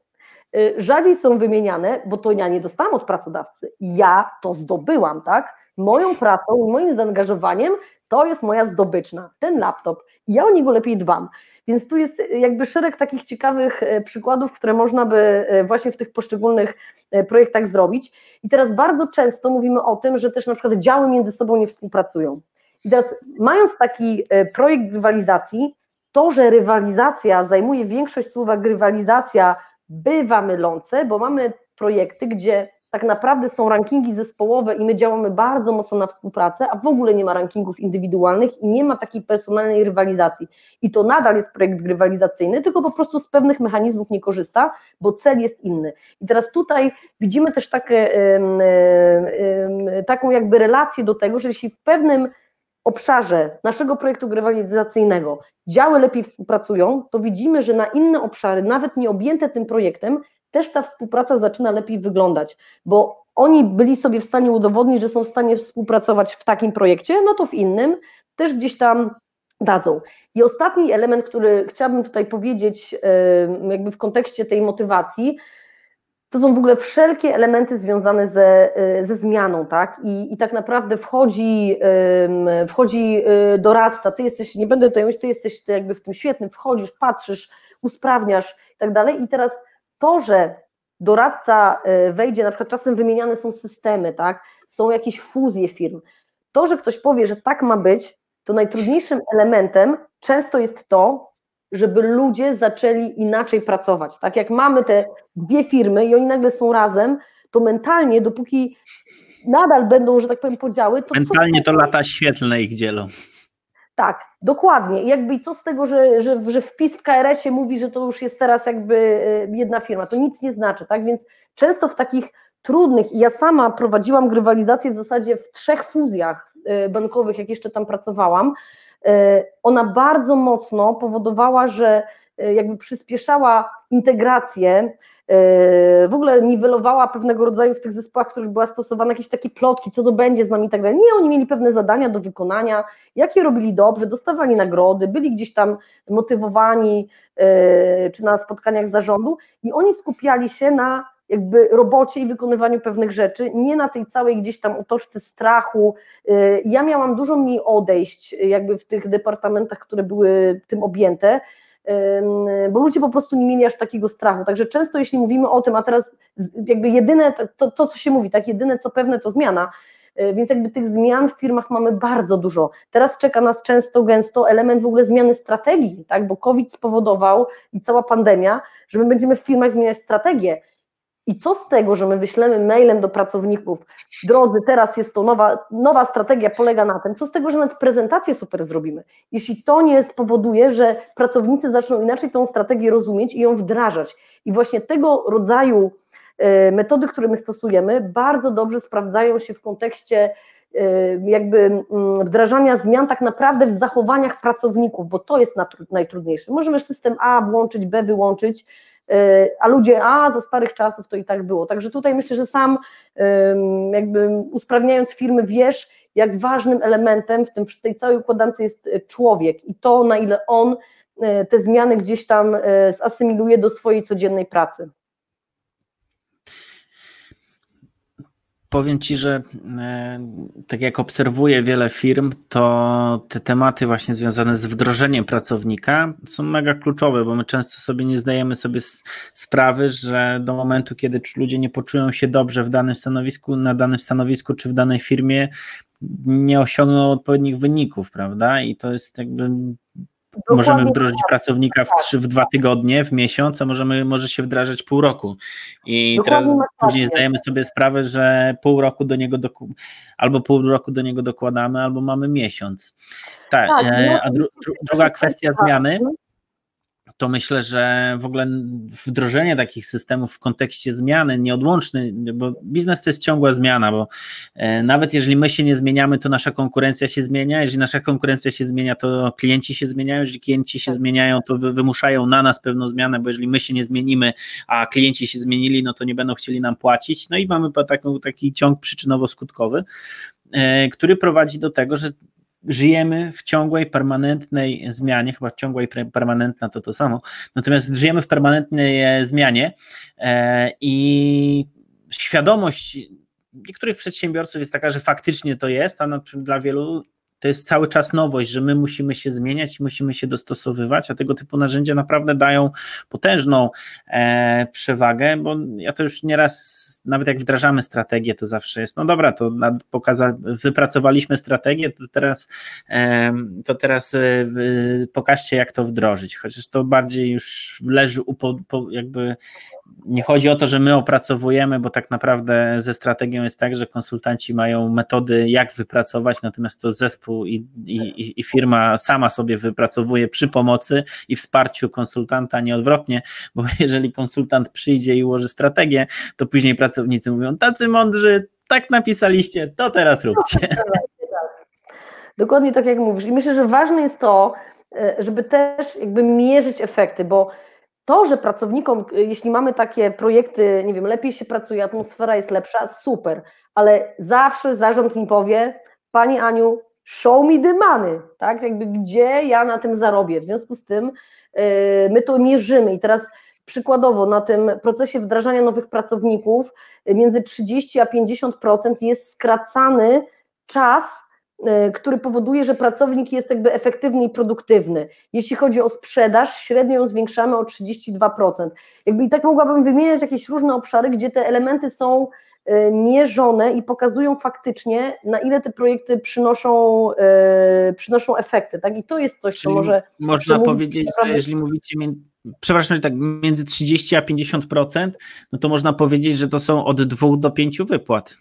[SPEAKER 2] y, rzadziej są wymieniane, bo to ja nie dostałam od pracodawcy. Ja to zdobyłam, tak? Moją pracą i moim zaangażowaniem to jest moja zdobyczna, ten laptop. Ja o niego lepiej dbam. Więc tu jest jakby szereg takich ciekawych e, przykładów, które można by e, właśnie w tych poszczególnych projektach zrobić. I teraz bardzo często mówimy o tym, że też na przykład działy między sobą nie współpracują. I teraz mając taki projekt rywalizacji, to, że rywalizacja zajmuje większość słowa rywalizacja, bywa mylące, bo mamy projekty, gdzie tak naprawdę są rankingi zespołowe i my działamy bardzo mocno na współpracę, a w ogóle nie ma rankingów indywidualnych i nie ma takiej personalnej rywalizacji. I to nadal jest projekt rywalizacyjny, tylko po prostu z pewnych mechanizmów nie korzysta, bo cel jest inny. I teraz tutaj widzimy też takie, taką jakby relację do tego, że jeśli w pewnym obszarze naszego projektu rywalizacyjnego działy lepiej współpracują, to widzimy, że na inne obszary, nawet nie objęte tym projektem, też ta współpraca zaczyna lepiej wyglądać, bo oni byli sobie w stanie udowodnić, że są w stanie współpracować w takim projekcie, no to w innym też gdzieś tam dadzą. I ostatni element, który chciałabym tutaj powiedzieć, jakby w kontekście tej motywacji, to są w ogóle wszelkie elementy związane ze, ze zmianą, tak? I, I tak naprawdę wchodzi, wchodzi y, doradca, ty jesteś, nie będę tutaj mówić, ty jesteś jakby w tym świetnym, wchodzisz, patrzysz, usprawniasz i tak dalej. I teraz to, że doradca e, wejdzie, na przykład czasem wymieniane są systemy, tak, są jakieś fuzje firm, to, że ktoś powie, że tak ma być, to najtrudniejszym elementem często jest to, żeby ludzie zaczęli inaczej pracować. Tak jak mamy te dwie firmy i oni nagle są razem, to mentalnie, dopóki nadal będą, że tak powiem, podziały, to.
[SPEAKER 1] Mentalnie to lata świetlne ich dzielą.
[SPEAKER 2] Tak, dokładnie. Jakby co z tego, że, że, że wpis w KRS-ie mówi, że to już jest teraz jakby e, jedna firma, to nic nie znaczy, tak? Więc często w takich trudnych, i ja sama prowadziłam grywalizację w zasadzie w trzech fuzjach e, bankowych, jak jeszcze tam pracowałam, e, ona bardzo mocno powodowała, że jakby przyspieszała integrację Yy, w ogóle niwelowała pewnego rodzaju w tych zespołach, w których była stosowana jakieś takie plotki, co to będzie z nami i tak dalej. Nie, oni mieli pewne zadania do wykonania, jakie robili dobrze, dostawali nagrody, byli gdzieś tam motywowani, yy, czy na spotkaniach zarządu i oni skupiali się na jakby robocie i wykonywaniu pewnych rzeczy, nie na tej całej gdzieś tam utożce strachu. Ja miałam dużo mniej odejść jakby w tych departamentach, które były tym objęte, bo ludzie po prostu nie mieli aż takiego strachu. Także często jeśli mówimy o tym, a teraz jakby jedyne, to, to co się mówi, tak jedyne co pewne to zmiana, e, więc jakby tych zmian w firmach mamy bardzo dużo. Teraz czeka nas często, gęsto element w ogóle zmiany strategii, tak? bo COVID spowodował i cała pandemia, że my będziemy w firmach zmieniać strategię i co z tego, że my wyślemy mailem do pracowników, drodzy, teraz jest to nowa, nowa strategia, polega na tym, co z tego, że nawet prezentację super zrobimy. Jeśli to nie spowoduje, że pracownicy zaczną inaczej tą strategię rozumieć i ją wdrażać. I właśnie tego rodzaju e, metody, które my stosujemy, bardzo dobrze sprawdzają się w kontekście e, jakby wdrażania zmian tak naprawdę w zachowaniach pracowników, bo to jest najtrudniejsze. Możemy system A włączyć, B wyłączyć, a ludzie, a za starych czasów to i tak było. Także tutaj myślę, że sam jakby usprawniając firmy wiesz, jak ważnym elementem w, tym, w tej całej układance jest e, człowiek i to, na ile on e, te zmiany gdzieś tam zasymiluje do swojej codziennej pracy.
[SPEAKER 1] Powiem Ci, że e, tak jak obserwuję wiele firm, to te tematy właśnie związane z wdrożeniem pracownika są mega kluczowe, bo my często sobie nie zdajemy sobie sprawy, że do momentu, kiedy ludzie nie poczują się dobrze w danym stanowisku, na danym stanowisku czy w danej firmie, nie osiągną odpowiednich wyników, prawda? I to jest jakby Dokładnie możemy wdrożyć tak. pracownika w, trzy, w dwa tygodnie, w miesiąc, a możemy, może się wdrażać pół roku. I Dokładnie teraz później zdajemy sobie sprawę, że pół roku do niego doku, albo pół roku do niego dokładamy, albo mamy miesiąc. Tak, tak e, no, a dru, dru, druga kwestia zmiany to myślę, że w ogóle wdrożenie takich systemów w kontekście zmiany nieodłączny, bo biznes to jest ciągła zmiana, bo e, nawet jeżeli my się nie zmieniamy, to nasza konkurencja się zmienia, jeżeli nasza konkurencja się zmienia, to klienci się zmieniają, jeżeli klienci się tak. zmieniają, to wymuszają na nas pewną zmianę, bo jeżeli my się nie zmienimy, a klienci się zmienili, no to nie będą chcieli nam płacić, no i mamy taką, taki ciąg przyczynowo-skutkowy, e, który prowadzi do tego, że żyjemy w ciągłej, permanentnej zmianie, chyba ciągła i permanentna to to samo, natomiast żyjemy w permanentnej e, zmianie e, i świadomość niektórych przedsiębiorców jest taka, że faktycznie to jest, a dla wielu to jest cały czas nowość, że my musimy się zmieniać, musimy się dostosowywać, a tego typu narzędzia naprawdę dają potężną e, przewagę, bo ja to już nieraz, nawet jak wdrażamy strategię, to zawsze jest, no dobra, to pokaza, wypracowaliśmy strategię, to teraz, e, to teraz e, pokażcie, jak to wdrożyć, chociaż to bardziej już leży u, po, po, jakby nie chodzi o to, że my opracowujemy, bo tak naprawdę ze strategią jest tak, że konsultanci mają metody, jak wypracować, natomiast to zespół i, i, i firma sama sobie wypracowuje przy pomocy i wsparciu konsultanta, nie odwrotnie, bo jeżeli konsultant przyjdzie i ułoży strategię, to później pracownicy mówią, tacy mądrzy, tak napisaliście, to teraz róbcie.
[SPEAKER 2] Dokładnie tak jak mówisz. I myślę, że ważne jest to, e, żeby też jakby mierzyć efekty, bo to, że pracownikom, jeśli mamy takie projekty, nie wiem, lepiej się pracuje, atmosfera jest lepsza, super, ale zawsze zarząd mi powie, Pani Aniu, show me the money, tak, jakby gdzie ja na tym zarobię, w związku z tym yy, my to mierzymy i teraz przykładowo na tym procesie wdrażania nowych pracowników między 30 a 50% jest skracany czas Y, który powoduje, że pracownik jest jakby efektywny i produktywny. Jeśli chodzi o sprzedaż, średnio ją zwiększamy o 32%. Jakby i tak mogłabym wymieniać jakieś różne obszary, gdzie te elementy są y, mierzone i pokazują faktycznie, na ile te projekty przynoszą, yy, przynoszą efekty. Tak? I to jest coś, Czyli co może.
[SPEAKER 1] Można powiedzieć, naprawdę... że jeżeli mówicie, przepraszam, że tak między 30 a 50%, no to można powiedzieć, że to są od 2 do 5 wypłat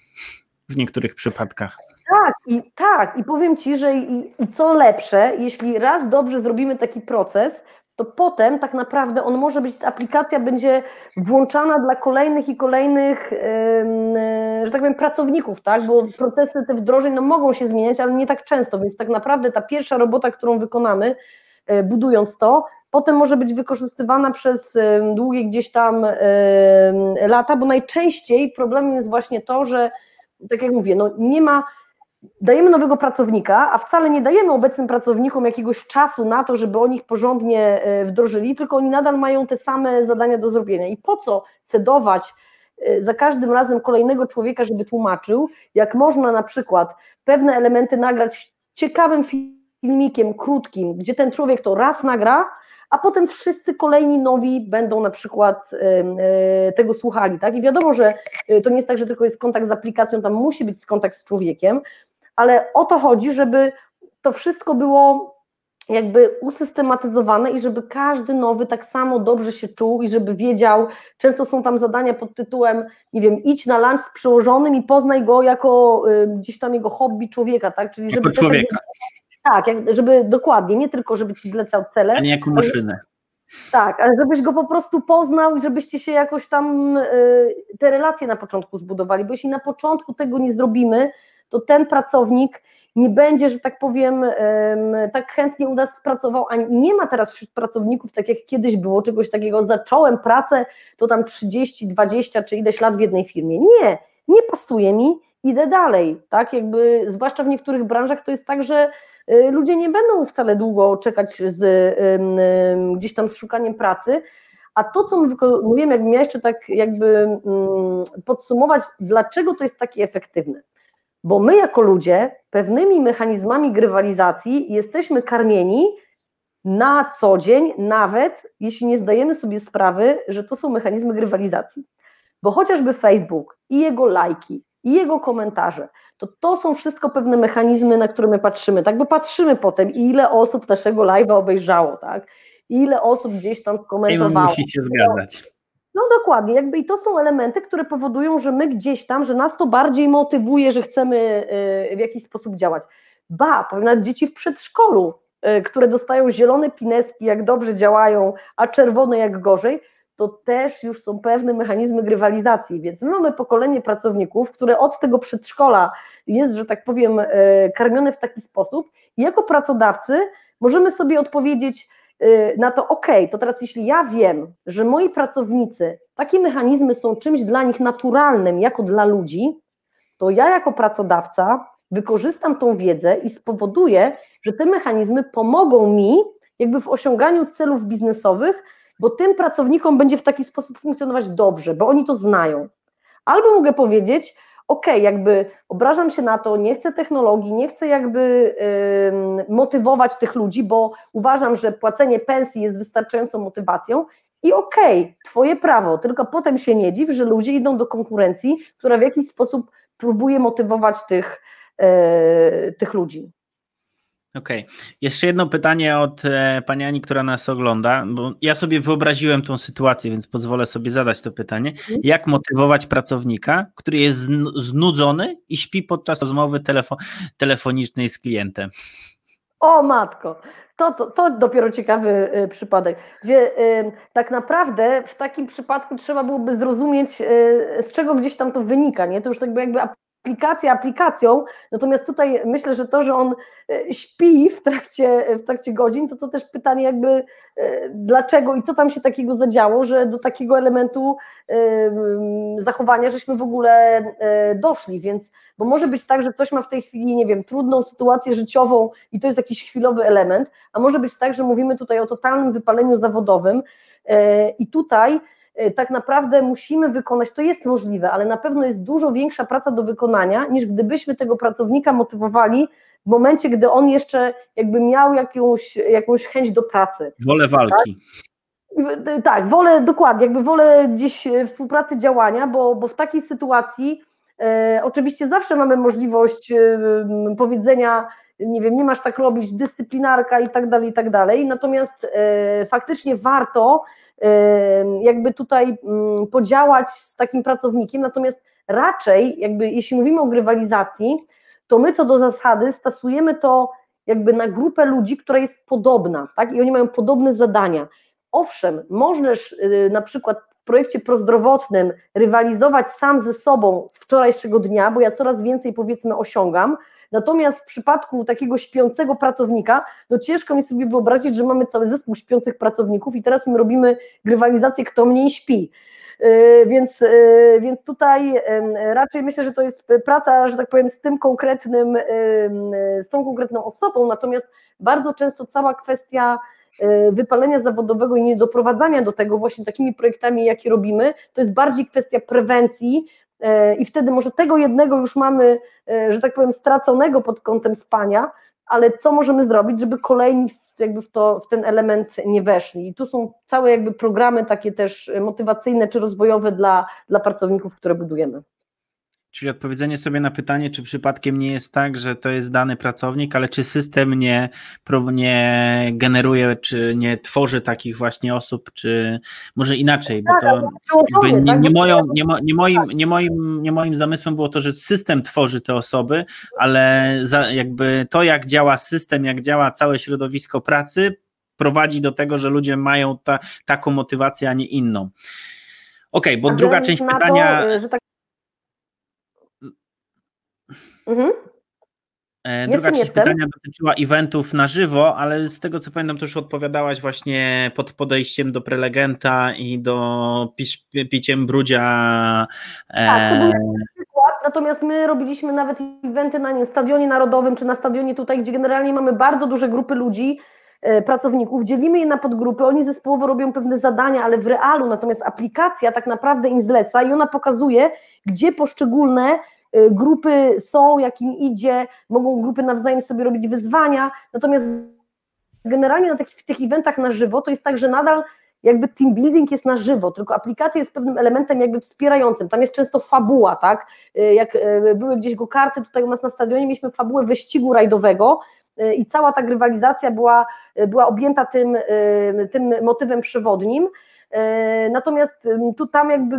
[SPEAKER 1] w niektórych przypadkach.
[SPEAKER 2] Tak, i tak, i powiem Ci, że i, i co lepsze, jeśli raz dobrze zrobimy taki proces, to potem tak naprawdę on może być, ta aplikacja będzie włączana dla kolejnych i kolejnych, yy, że tak powiem, pracowników, tak? Bo procesy te wdrożeń no, mogą się zmieniać, ale nie tak często, więc tak naprawdę ta pierwsza robota, którą wykonamy, yy, budując to, potem może być wykorzystywana przez yy, długie gdzieś tam lata, bo najczęściej problemem jest właśnie to, że tak jak mówię, no nie ma dajemy nowego pracownika, a wcale nie dajemy obecnym pracownikom jakiegoś czasu na to, żeby oni ich porządnie e, wdrożyli, tylko oni nadal mają te same zadania do zrobienia. I po co cedować e, za każdym razem kolejnego człowieka, żeby tłumaczył, jak można na przykład pewne elementy nagrać ciekawym filmikiem, krótkim, gdzie ten człowiek to raz nagra, a potem wszyscy kolejni nowi będą na przykład e, tego słuchali. Tak? I wiadomo, że to nie jest tak, że tylko jest kontakt z aplikacją, tam musi być kontakt z człowiekiem, ale o to chodzi, żeby to wszystko było jakby usystematyzowane i żeby każdy nowy tak samo dobrze się czuł i żeby wiedział, często są tam zadania pod tytułem, nie wiem, idź na lunch z przełożonym i poznaj go jako y, gdzieś tam jego hobby człowieka, tak?
[SPEAKER 1] Czyli jako żeby człowieka.
[SPEAKER 2] tak, jak, żeby dokładnie, nie tylko żeby ci zlecał cele.
[SPEAKER 1] A nie jako maszynę.
[SPEAKER 2] Tak, ale żebyś go po prostu poznał i żebyście się jakoś tam y, te relacje na początku zbudowali, bo jeśli na początku tego nie zrobimy, to ten pracownik nie będzie, że tak powiem, tak chętnie u nas pracował, a nie ma teraz wśród pracowników, tak jak kiedyś było, czegoś takiego, zacząłem pracę, to tam 30, 20 czy ileś lat w jednej firmie. Nie, nie pasuje mi, idę dalej, tak, jakby, zwłaszcza w niektórych branżach to jest tak, że y, ludzie nie będą wcale długo czekać z gdzieś tam z szukaniem pracy, A to, co my wykonujemy, jakbym miała jeszcze tak jakby mm, podsumować, dlaczego to jest takie efektywne. Bo my jako ludzie pewnymi mechanizmami grywalizacji jesteśmy karmieni na co dzień, nawet jeśli nie zdajemy sobie sprawy, że to są mechanizmy grywalizacji. Bo chociażby Facebook i jego lajki, i jego komentarze, to to są wszystko pewne mechanizmy, na które my patrzymy. Tak, bo patrzymy potem, ile osób naszego live'a obejrzało, tak? Ile osób gdzieś tam skomentowało.
[SPEAKER 1] musi się zgadzać.
[SPEAKER 2] No dokładnie, jakby i to są elementy, które powodują, że my gdzieś tam, że nas to bardziej motywuje, że chcemy y, w jakiś sposób działać. Ba, nawet dzieci w przedszkolu, y, które dostają zielone pineski, jak dobrze działają, a czerwone jak gorzej, to też już są pewne mechanizmy grywalizacji, więc my mamy pokolenie pracowników, które od tego przedszkola jest, że tak powiem, y, karmione w taki sposób. I jako pracodawcy możemy sobie odpowiedzieć, na to, ok, to teraz jeśli ja wiem, że moi pracownicy, takie mechanizmy są czymś dla nich naturalnym, jako dla ludzi, to ja jako pracodawca wykorzystam tą wiedzę i spowoduję, że te mechanizmy pomogą mi jakby w osiąganiu celów biznesowych, bo tym pracownikom będzie w taki sposób funkcjonować dobrze, bo oni to znają. Albo mogę powiedzieć, ok, jakby obrażam się na to, nie chcę technologii, nie chcę jakby motywować tych ludzi, bo uważam, że płacenie pensji jest wystarczającą motywacją i okej, okay, twoje prawo, tylko potem się nie dziw, że ludzie idą do konkurencji, która w jakiś sposób próbuje motywować tych, yy, tych ludzi.
[SPEAKER 1] Okej. Okay. Jeszcze jedno pytanie od e, pani Ani, która nas ogląda, bo ja sobie wyobraziłem tą sytuację, więc pozwolę sobie zadać to pytanie. Mhm. Jak motywować pracownika, który jest znudzony i śpi podczas rozmowy telefo telefonicznej z klientem?
[SPEAKER 2] O matko, to, to, to dopiero ciekawy y, przypadek, gdzie y, tak naprawdę w takim przypadku trzeba byłoby zrozumieć, y, z czego gdzieś tam to wynika, nie? To już tak jakby aplikacja aplikacją, natomiast tutaj myślę, że to, że on e, śpi w trakcie, w trakcie godzin, to to też pytanie jakby e, dlaczego i co tam się takiego zadziało, że do takiego elementu e, zachowania żeśmy w ogóle doszli, więc, bo może być tak, że ktoś ma w tej chwili, nie wiem, trudną sytuację życiową i to jest jakiś chwilowy element, a może być tak, że mówimy tutaj o totalnym wypaleniu zawodowym i tutaj tak naprawdę musimy wykonać, to jest możliwe, ale na pewno jest dużo większa praca do wykonania, niż gdybyśmy tego pracownika motywowali w momencie, gdy on jeszcze jakby miał jakąś, jakąś chęć do pracy.
[SPEAKER 1] Wolę walki.
[SPEAKER 2] Tak? tak, wolę, dokładnie, jakby wolę gdzieś e, współpracy działania, bo, bo w takiej sytuacji e, oczywiście zawsze mamy możliwość e, powiedzenia, nie wiem, nie masz tak robić, dyscyplinarka i tak dalej, i tak dalej, natomiast e, faktycznie warto jakby tutaj mm, podziałać z takim pracownikiem, natomiast raczej jakby jeśli mówimy o grywalizacji, to my co do zasady stosujemy to jakby na grupę ludzi, która jest podobna, tak? I oni mają podobne zadania. Owszem, możesz y, na przykład w projekcie prozdrowotnym rywalizować sam ze sobą z wczorajszego dnia, bo ja coraz więcej powiedzmy osiągam, natomiast w przypadku takiego śpiącego pracownika, no ciężko mi sobie wyobrazić, że mamy cały zespół śpiących pracowników i teraz im robimy rywalizację, kto mniej śpi. Y, więc, y, więc tutaj raczej myślę, że to jest praca, że tak powiem, z tym konkretnym, z tą konkretną osobą, natomiast bardzo często cała kwestia wypalenia zawodowego i niedoprowadzania do tego właśnie takimi projektami, jakie robimy, to jest bardziej kwestia prewencji e, i wtedy może tego jednego już mamy, e, że tak powiem, straconego pod kątem spania, ale co możemy zrobić, żeby kolejni jakby w, to, w ten element nie weszli. I tu są całe jakby programy takie też motywacyjne czy rozwojowe dla, dla pracowników, które budujemy.
[SPEAKER 1] Czyli odpowiedzenie sobie na pytanie, czy przypadkiem nie jest tak, że to jest dany pracownik, ale czy system nie, nie generuje, czy nie tworzy takich właśnie osób, czy może inaczej, bo to tak, nie, tak? nie, moją, nie, nie, moim, nie, moim, nie moim zamysłem było to, że system tworzy te osoby, ale za, jakby to, jak działa system, jak działa całe środowisko pracy, prowadzi do tego, że ludzie mają ta, taką motywację, a nie inną. Okej, okay, bo druga część pytania. To, Mhm. E, druga część pytania dotyczyła eventów na żywo, ale z tego co pamiętam, to już odpowiadałaś właśnie pod podejściem do prelegenta i do piciem brudzia.
[SPEAKER 2] E, tak, to był przykład, natomiast my robiliśmy nawet eventy na nie, stadionie narodowym, czy na stadionie tutaj, gdzie generalnie mamy bardzo duże grupy ludzi, pracowników, dzielimy je na podgrupy, oni zespołowo robią pewne zadania, ale w realu, natomiast aplikacja tak naprawdę im zleca i ona pokazuje, gdzie poszczególne grupy są, jak im idzie, mogą grupy nawzajem sobie robić wyzwania, natomiast generalnie na takich, tych eventach na żywo to jest tak, że nadal jakby team building jest na żywo, tylko aplikacja jest pewnym elementem jakby wspierającym, tam jest często fabuła, tak, y, jak y, były gdzieś go karty, tutaj u nas na stadionie mieliśmy fabułę wyścigu rajdowego y, i cała ta grywalizacja była, była objęta tym, tym motywem przewodnim, Natomiast tu tam jakby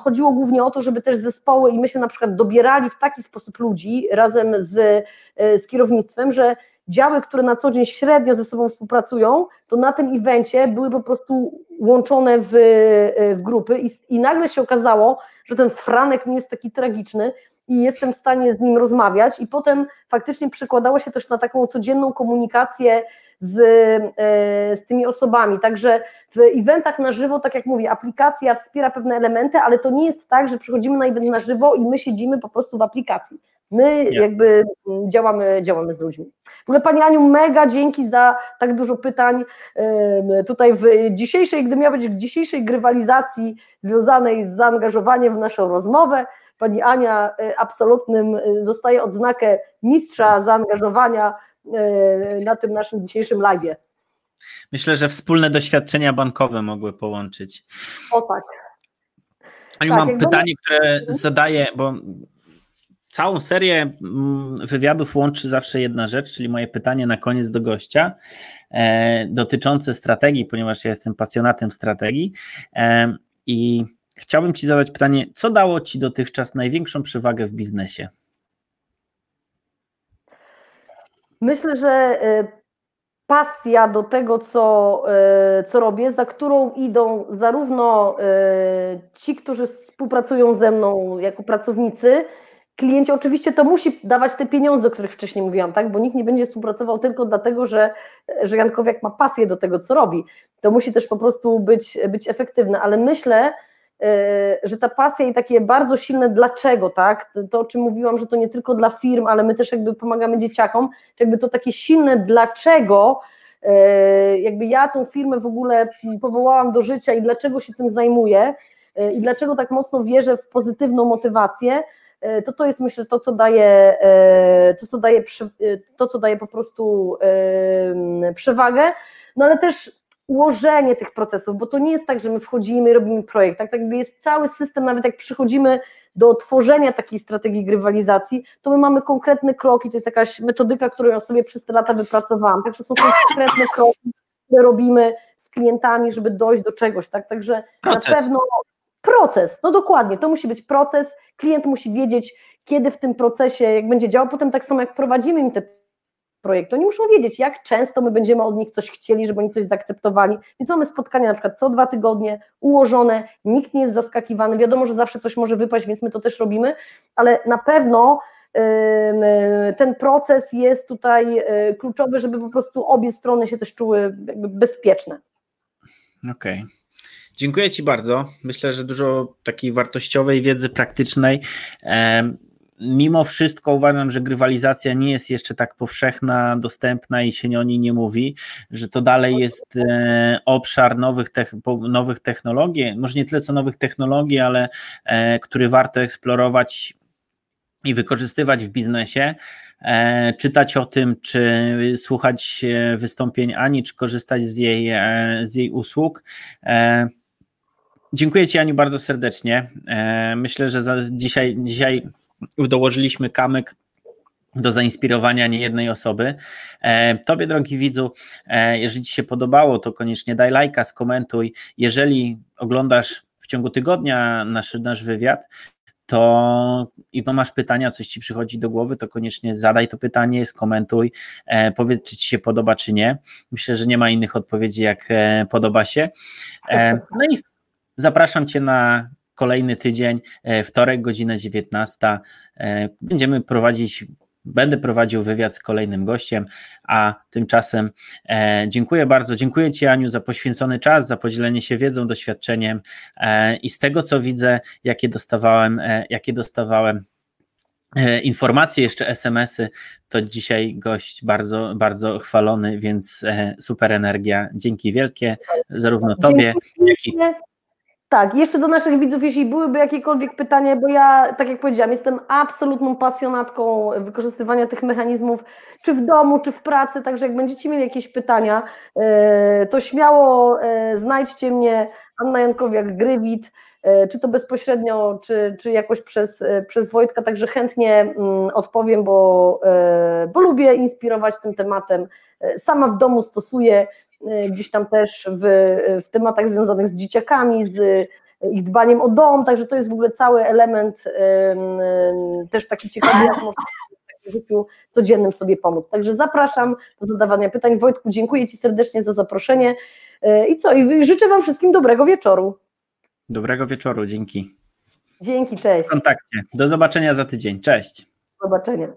[SPEAKER 2] chodziło głównie o to, żeby też zespoły i myśmy na przykład dobierali w taki sposób ludzi razem z, z kierownictwem, że działy, które na co dzień średnio ze sobą współpracują, to na tym evencie były po prostu łączone w, w grupy i, i nagle się okazało, że ten Franek nie jest taki tragiczny i jestem w stanie z nim rozmawiać i potem faktycznie przekładało się też na taką codzienną komunikację z, e, z tymi osobami. Także w eventach na żywo, tak jak mówię, aplikacja wspiera pewne elementy, ale to nie jest tak, że przychodzimy na event na żywo i my siedzimy po prostu w aplikacji. My jakby działamy, działamy z ludźmi. W ogóle Pani Aniu, mega dzięki za tak dużo pytań. Tutaj w dzisiejszej, gdy miała być w dzisiejszej grywalizacji związanej z zaangażowaniem w naszą rozmowę, Pani Ania e, absolutnym e, dostaje odznakę mistrza zaangażowania na tym naszym dzisiejszym live.
[SPEAKER 1] Myślę, że wspólne doświadczenia bankowe mogły połączyć.
[SPEAKER 2] O tak.
[SPEAKER 1] Aniu, tak, mam pytanie, które zadaję, bo całą serię mm, wywiadów łączy zawsze jedna rzecz, czyli moje pytanie na koniec do gościa e, dotyczące strategii, ponieważ ja jestem pasjonatem strategii e, i chciałbym Ci zadać pytanie, co dało Ci dotychczas największą przewagę w biznesie?
[SPEAKER 2] Myślę, że e, pasja do tego, co, e, co robię, za którą idą zarówno e, ci, którzy współpracują ze mną jako pracownicy, klienci oczywiście to musi dawać te pieniądze, o których wcześniej mówiłam, tak? Bo nikt nie będzie współpracował tylko dlatego, że, że Jankowiak ma pasję do tego, co robi. To musi też po prostu być, być efektywne, ale myślę, że ta pasja i takie bardzo silne dlaczego, tak? To, o czym mówiłam, że to nie tylko dla firm, ale my też jakby pomagamy dzieciakom, jakby to takie silne dlaczego, e, jakby ja tą firmę w ogóle powołałam do życia i dlaczego się tym zajmuję e, i dlaczego tak mocno wierzę w pozytywną motywację, to to jest myślę to, co daje, to, co daje, to, co daje po prostu przewagę, no ale też ułożenie tych procesów, bo to nie jest tak, że my wchodzimy i robimy projekt, tak, tak jest cały system, nawet jak przychodzimy do tworzenia takiej strategii grywalizacji, to my mamy konkretne kroki, to jest jakaś metodyka, którą ja sobie przez te lata wypracowałam, także są konkretne kroki, które robimy z klientami, żeby dojść do czegoś, tak, także proces. na pewno proces, no dokładnie, to musi być proces, klient musi wiedzieć, kiedy w tym procesie, jak będzie działał, potem tak samo jak prowadzimy im te projekty, oni muszą wiedzieć, jak często my będziemy od nich coś chcieli, żeby oni coś zaakceptowali, więc mamy spotkania na przykład co dwa tygodnie, ułożone, nikt nie jest zaskakiwany, wiadomo, że zawsze coś może wypaść, więc my to też robimy, ale na pewno ten proces jest tutaj y, kluczowy, żeby po prostu obie strony się też czuły bezpieczne.
[SPEAKER 1] Okej. Okay. Dziękuję Ci bardzo. Myślę, że dużo takiej wartościowej wiedzy praktycznej. Mimo wszystko uważam, że grywalizacja nie jest jeszcze tak powszechna, dostępna i się o niej nie mówi, że to dalej jest e, obszar nowych, nowych technologii, może nie tyle co nowych technologii, ale e, który warto eksplorować i wykorzystywać w biznesie, e, czytać o tym, czy słuchać wystąpień Ani, czy korzystać z jej, z jej usług. Dziękuję Ci, Aniu, bardzo serdecznie. Myślę, że dzisiaj, dzisiaj dołożyliśmy kamyk do zainspirowania niejednej osoby. E, tobie, drogi widzu, e, jeżeli Ci się podobało, to koniecznie daj lajka, skomentuj. Jeżeli oglądasz w ciągu tygodnia nasz, nasz wywiad, to i masz pytania, coś ci przychodzi do głowy, to koniecznie zadaj to pytanie, skomentuj, powiedz, czy ci się podoba, czy nie. Myślę, że nie ma innych odpowiedzi, jak podoba się. no i Zapraszam Cię na kolejny tydzień, e, wtorek, godzina 19. E, będziemy prowadzić Będę prowadził wywiad z kolejnym gościem, a tymczasem e, dziękuję bardzo. Dziękuję Ci, Aniu, za poświęcony czas, za podzielenie się wiedzą, doświadczeniem e, i z tego, co widzę, jakie dostawałem, e, jakie dostawałem informacje, jeszcze SMS-y, to dzisiaj gość bardzo, bardzo chwalony, więc super energia. Dzięki wielkie, zarówno Tobie, jak i
[SPEAKER 2] tak, jeszcze do naszych widzów, jeśli byłyby jakiekolwiek pytania, bo ja, tak jak powiedziałam, jestem absolutną pasjonatką wykorzystywania tych mechanizmów, czy w domu, czy w pracy, także jak będziecie mieli jakieś pytania, e, to śmiało e, znajdźcie mnie, Anna Jankowiak-Grywit, e, czy to bezpośrednio, czy, czy jakoś przez, przez Wojtka, także chętnie mm, odpowiem, bo, bo lubię inspirować tym tematem. Sama w domu stosuję, gdzieś tam też w, w tematach związanych z dzieciakami, z ich dbaniem o dom, także to jest w ogóle cały element też taki ciekawy, jak można w życiu codziennym sobie pomóc. Także zapraszam do zadawania pytań. Wojtku, dziękuję Ci serdecznie za zaproszenie y, i co, i życzę Wam wszystkim dobrego wieczoru.
[SPEAKER 1] Dobrego wieczoru, dzięki.
[SPEAKER 2] Dzięki, cześć.
[SPEAKER 1] W kontakcie. Do zobaczenia za tydzień. Cześć.
[SPEAKER 2] Do zobaczenia.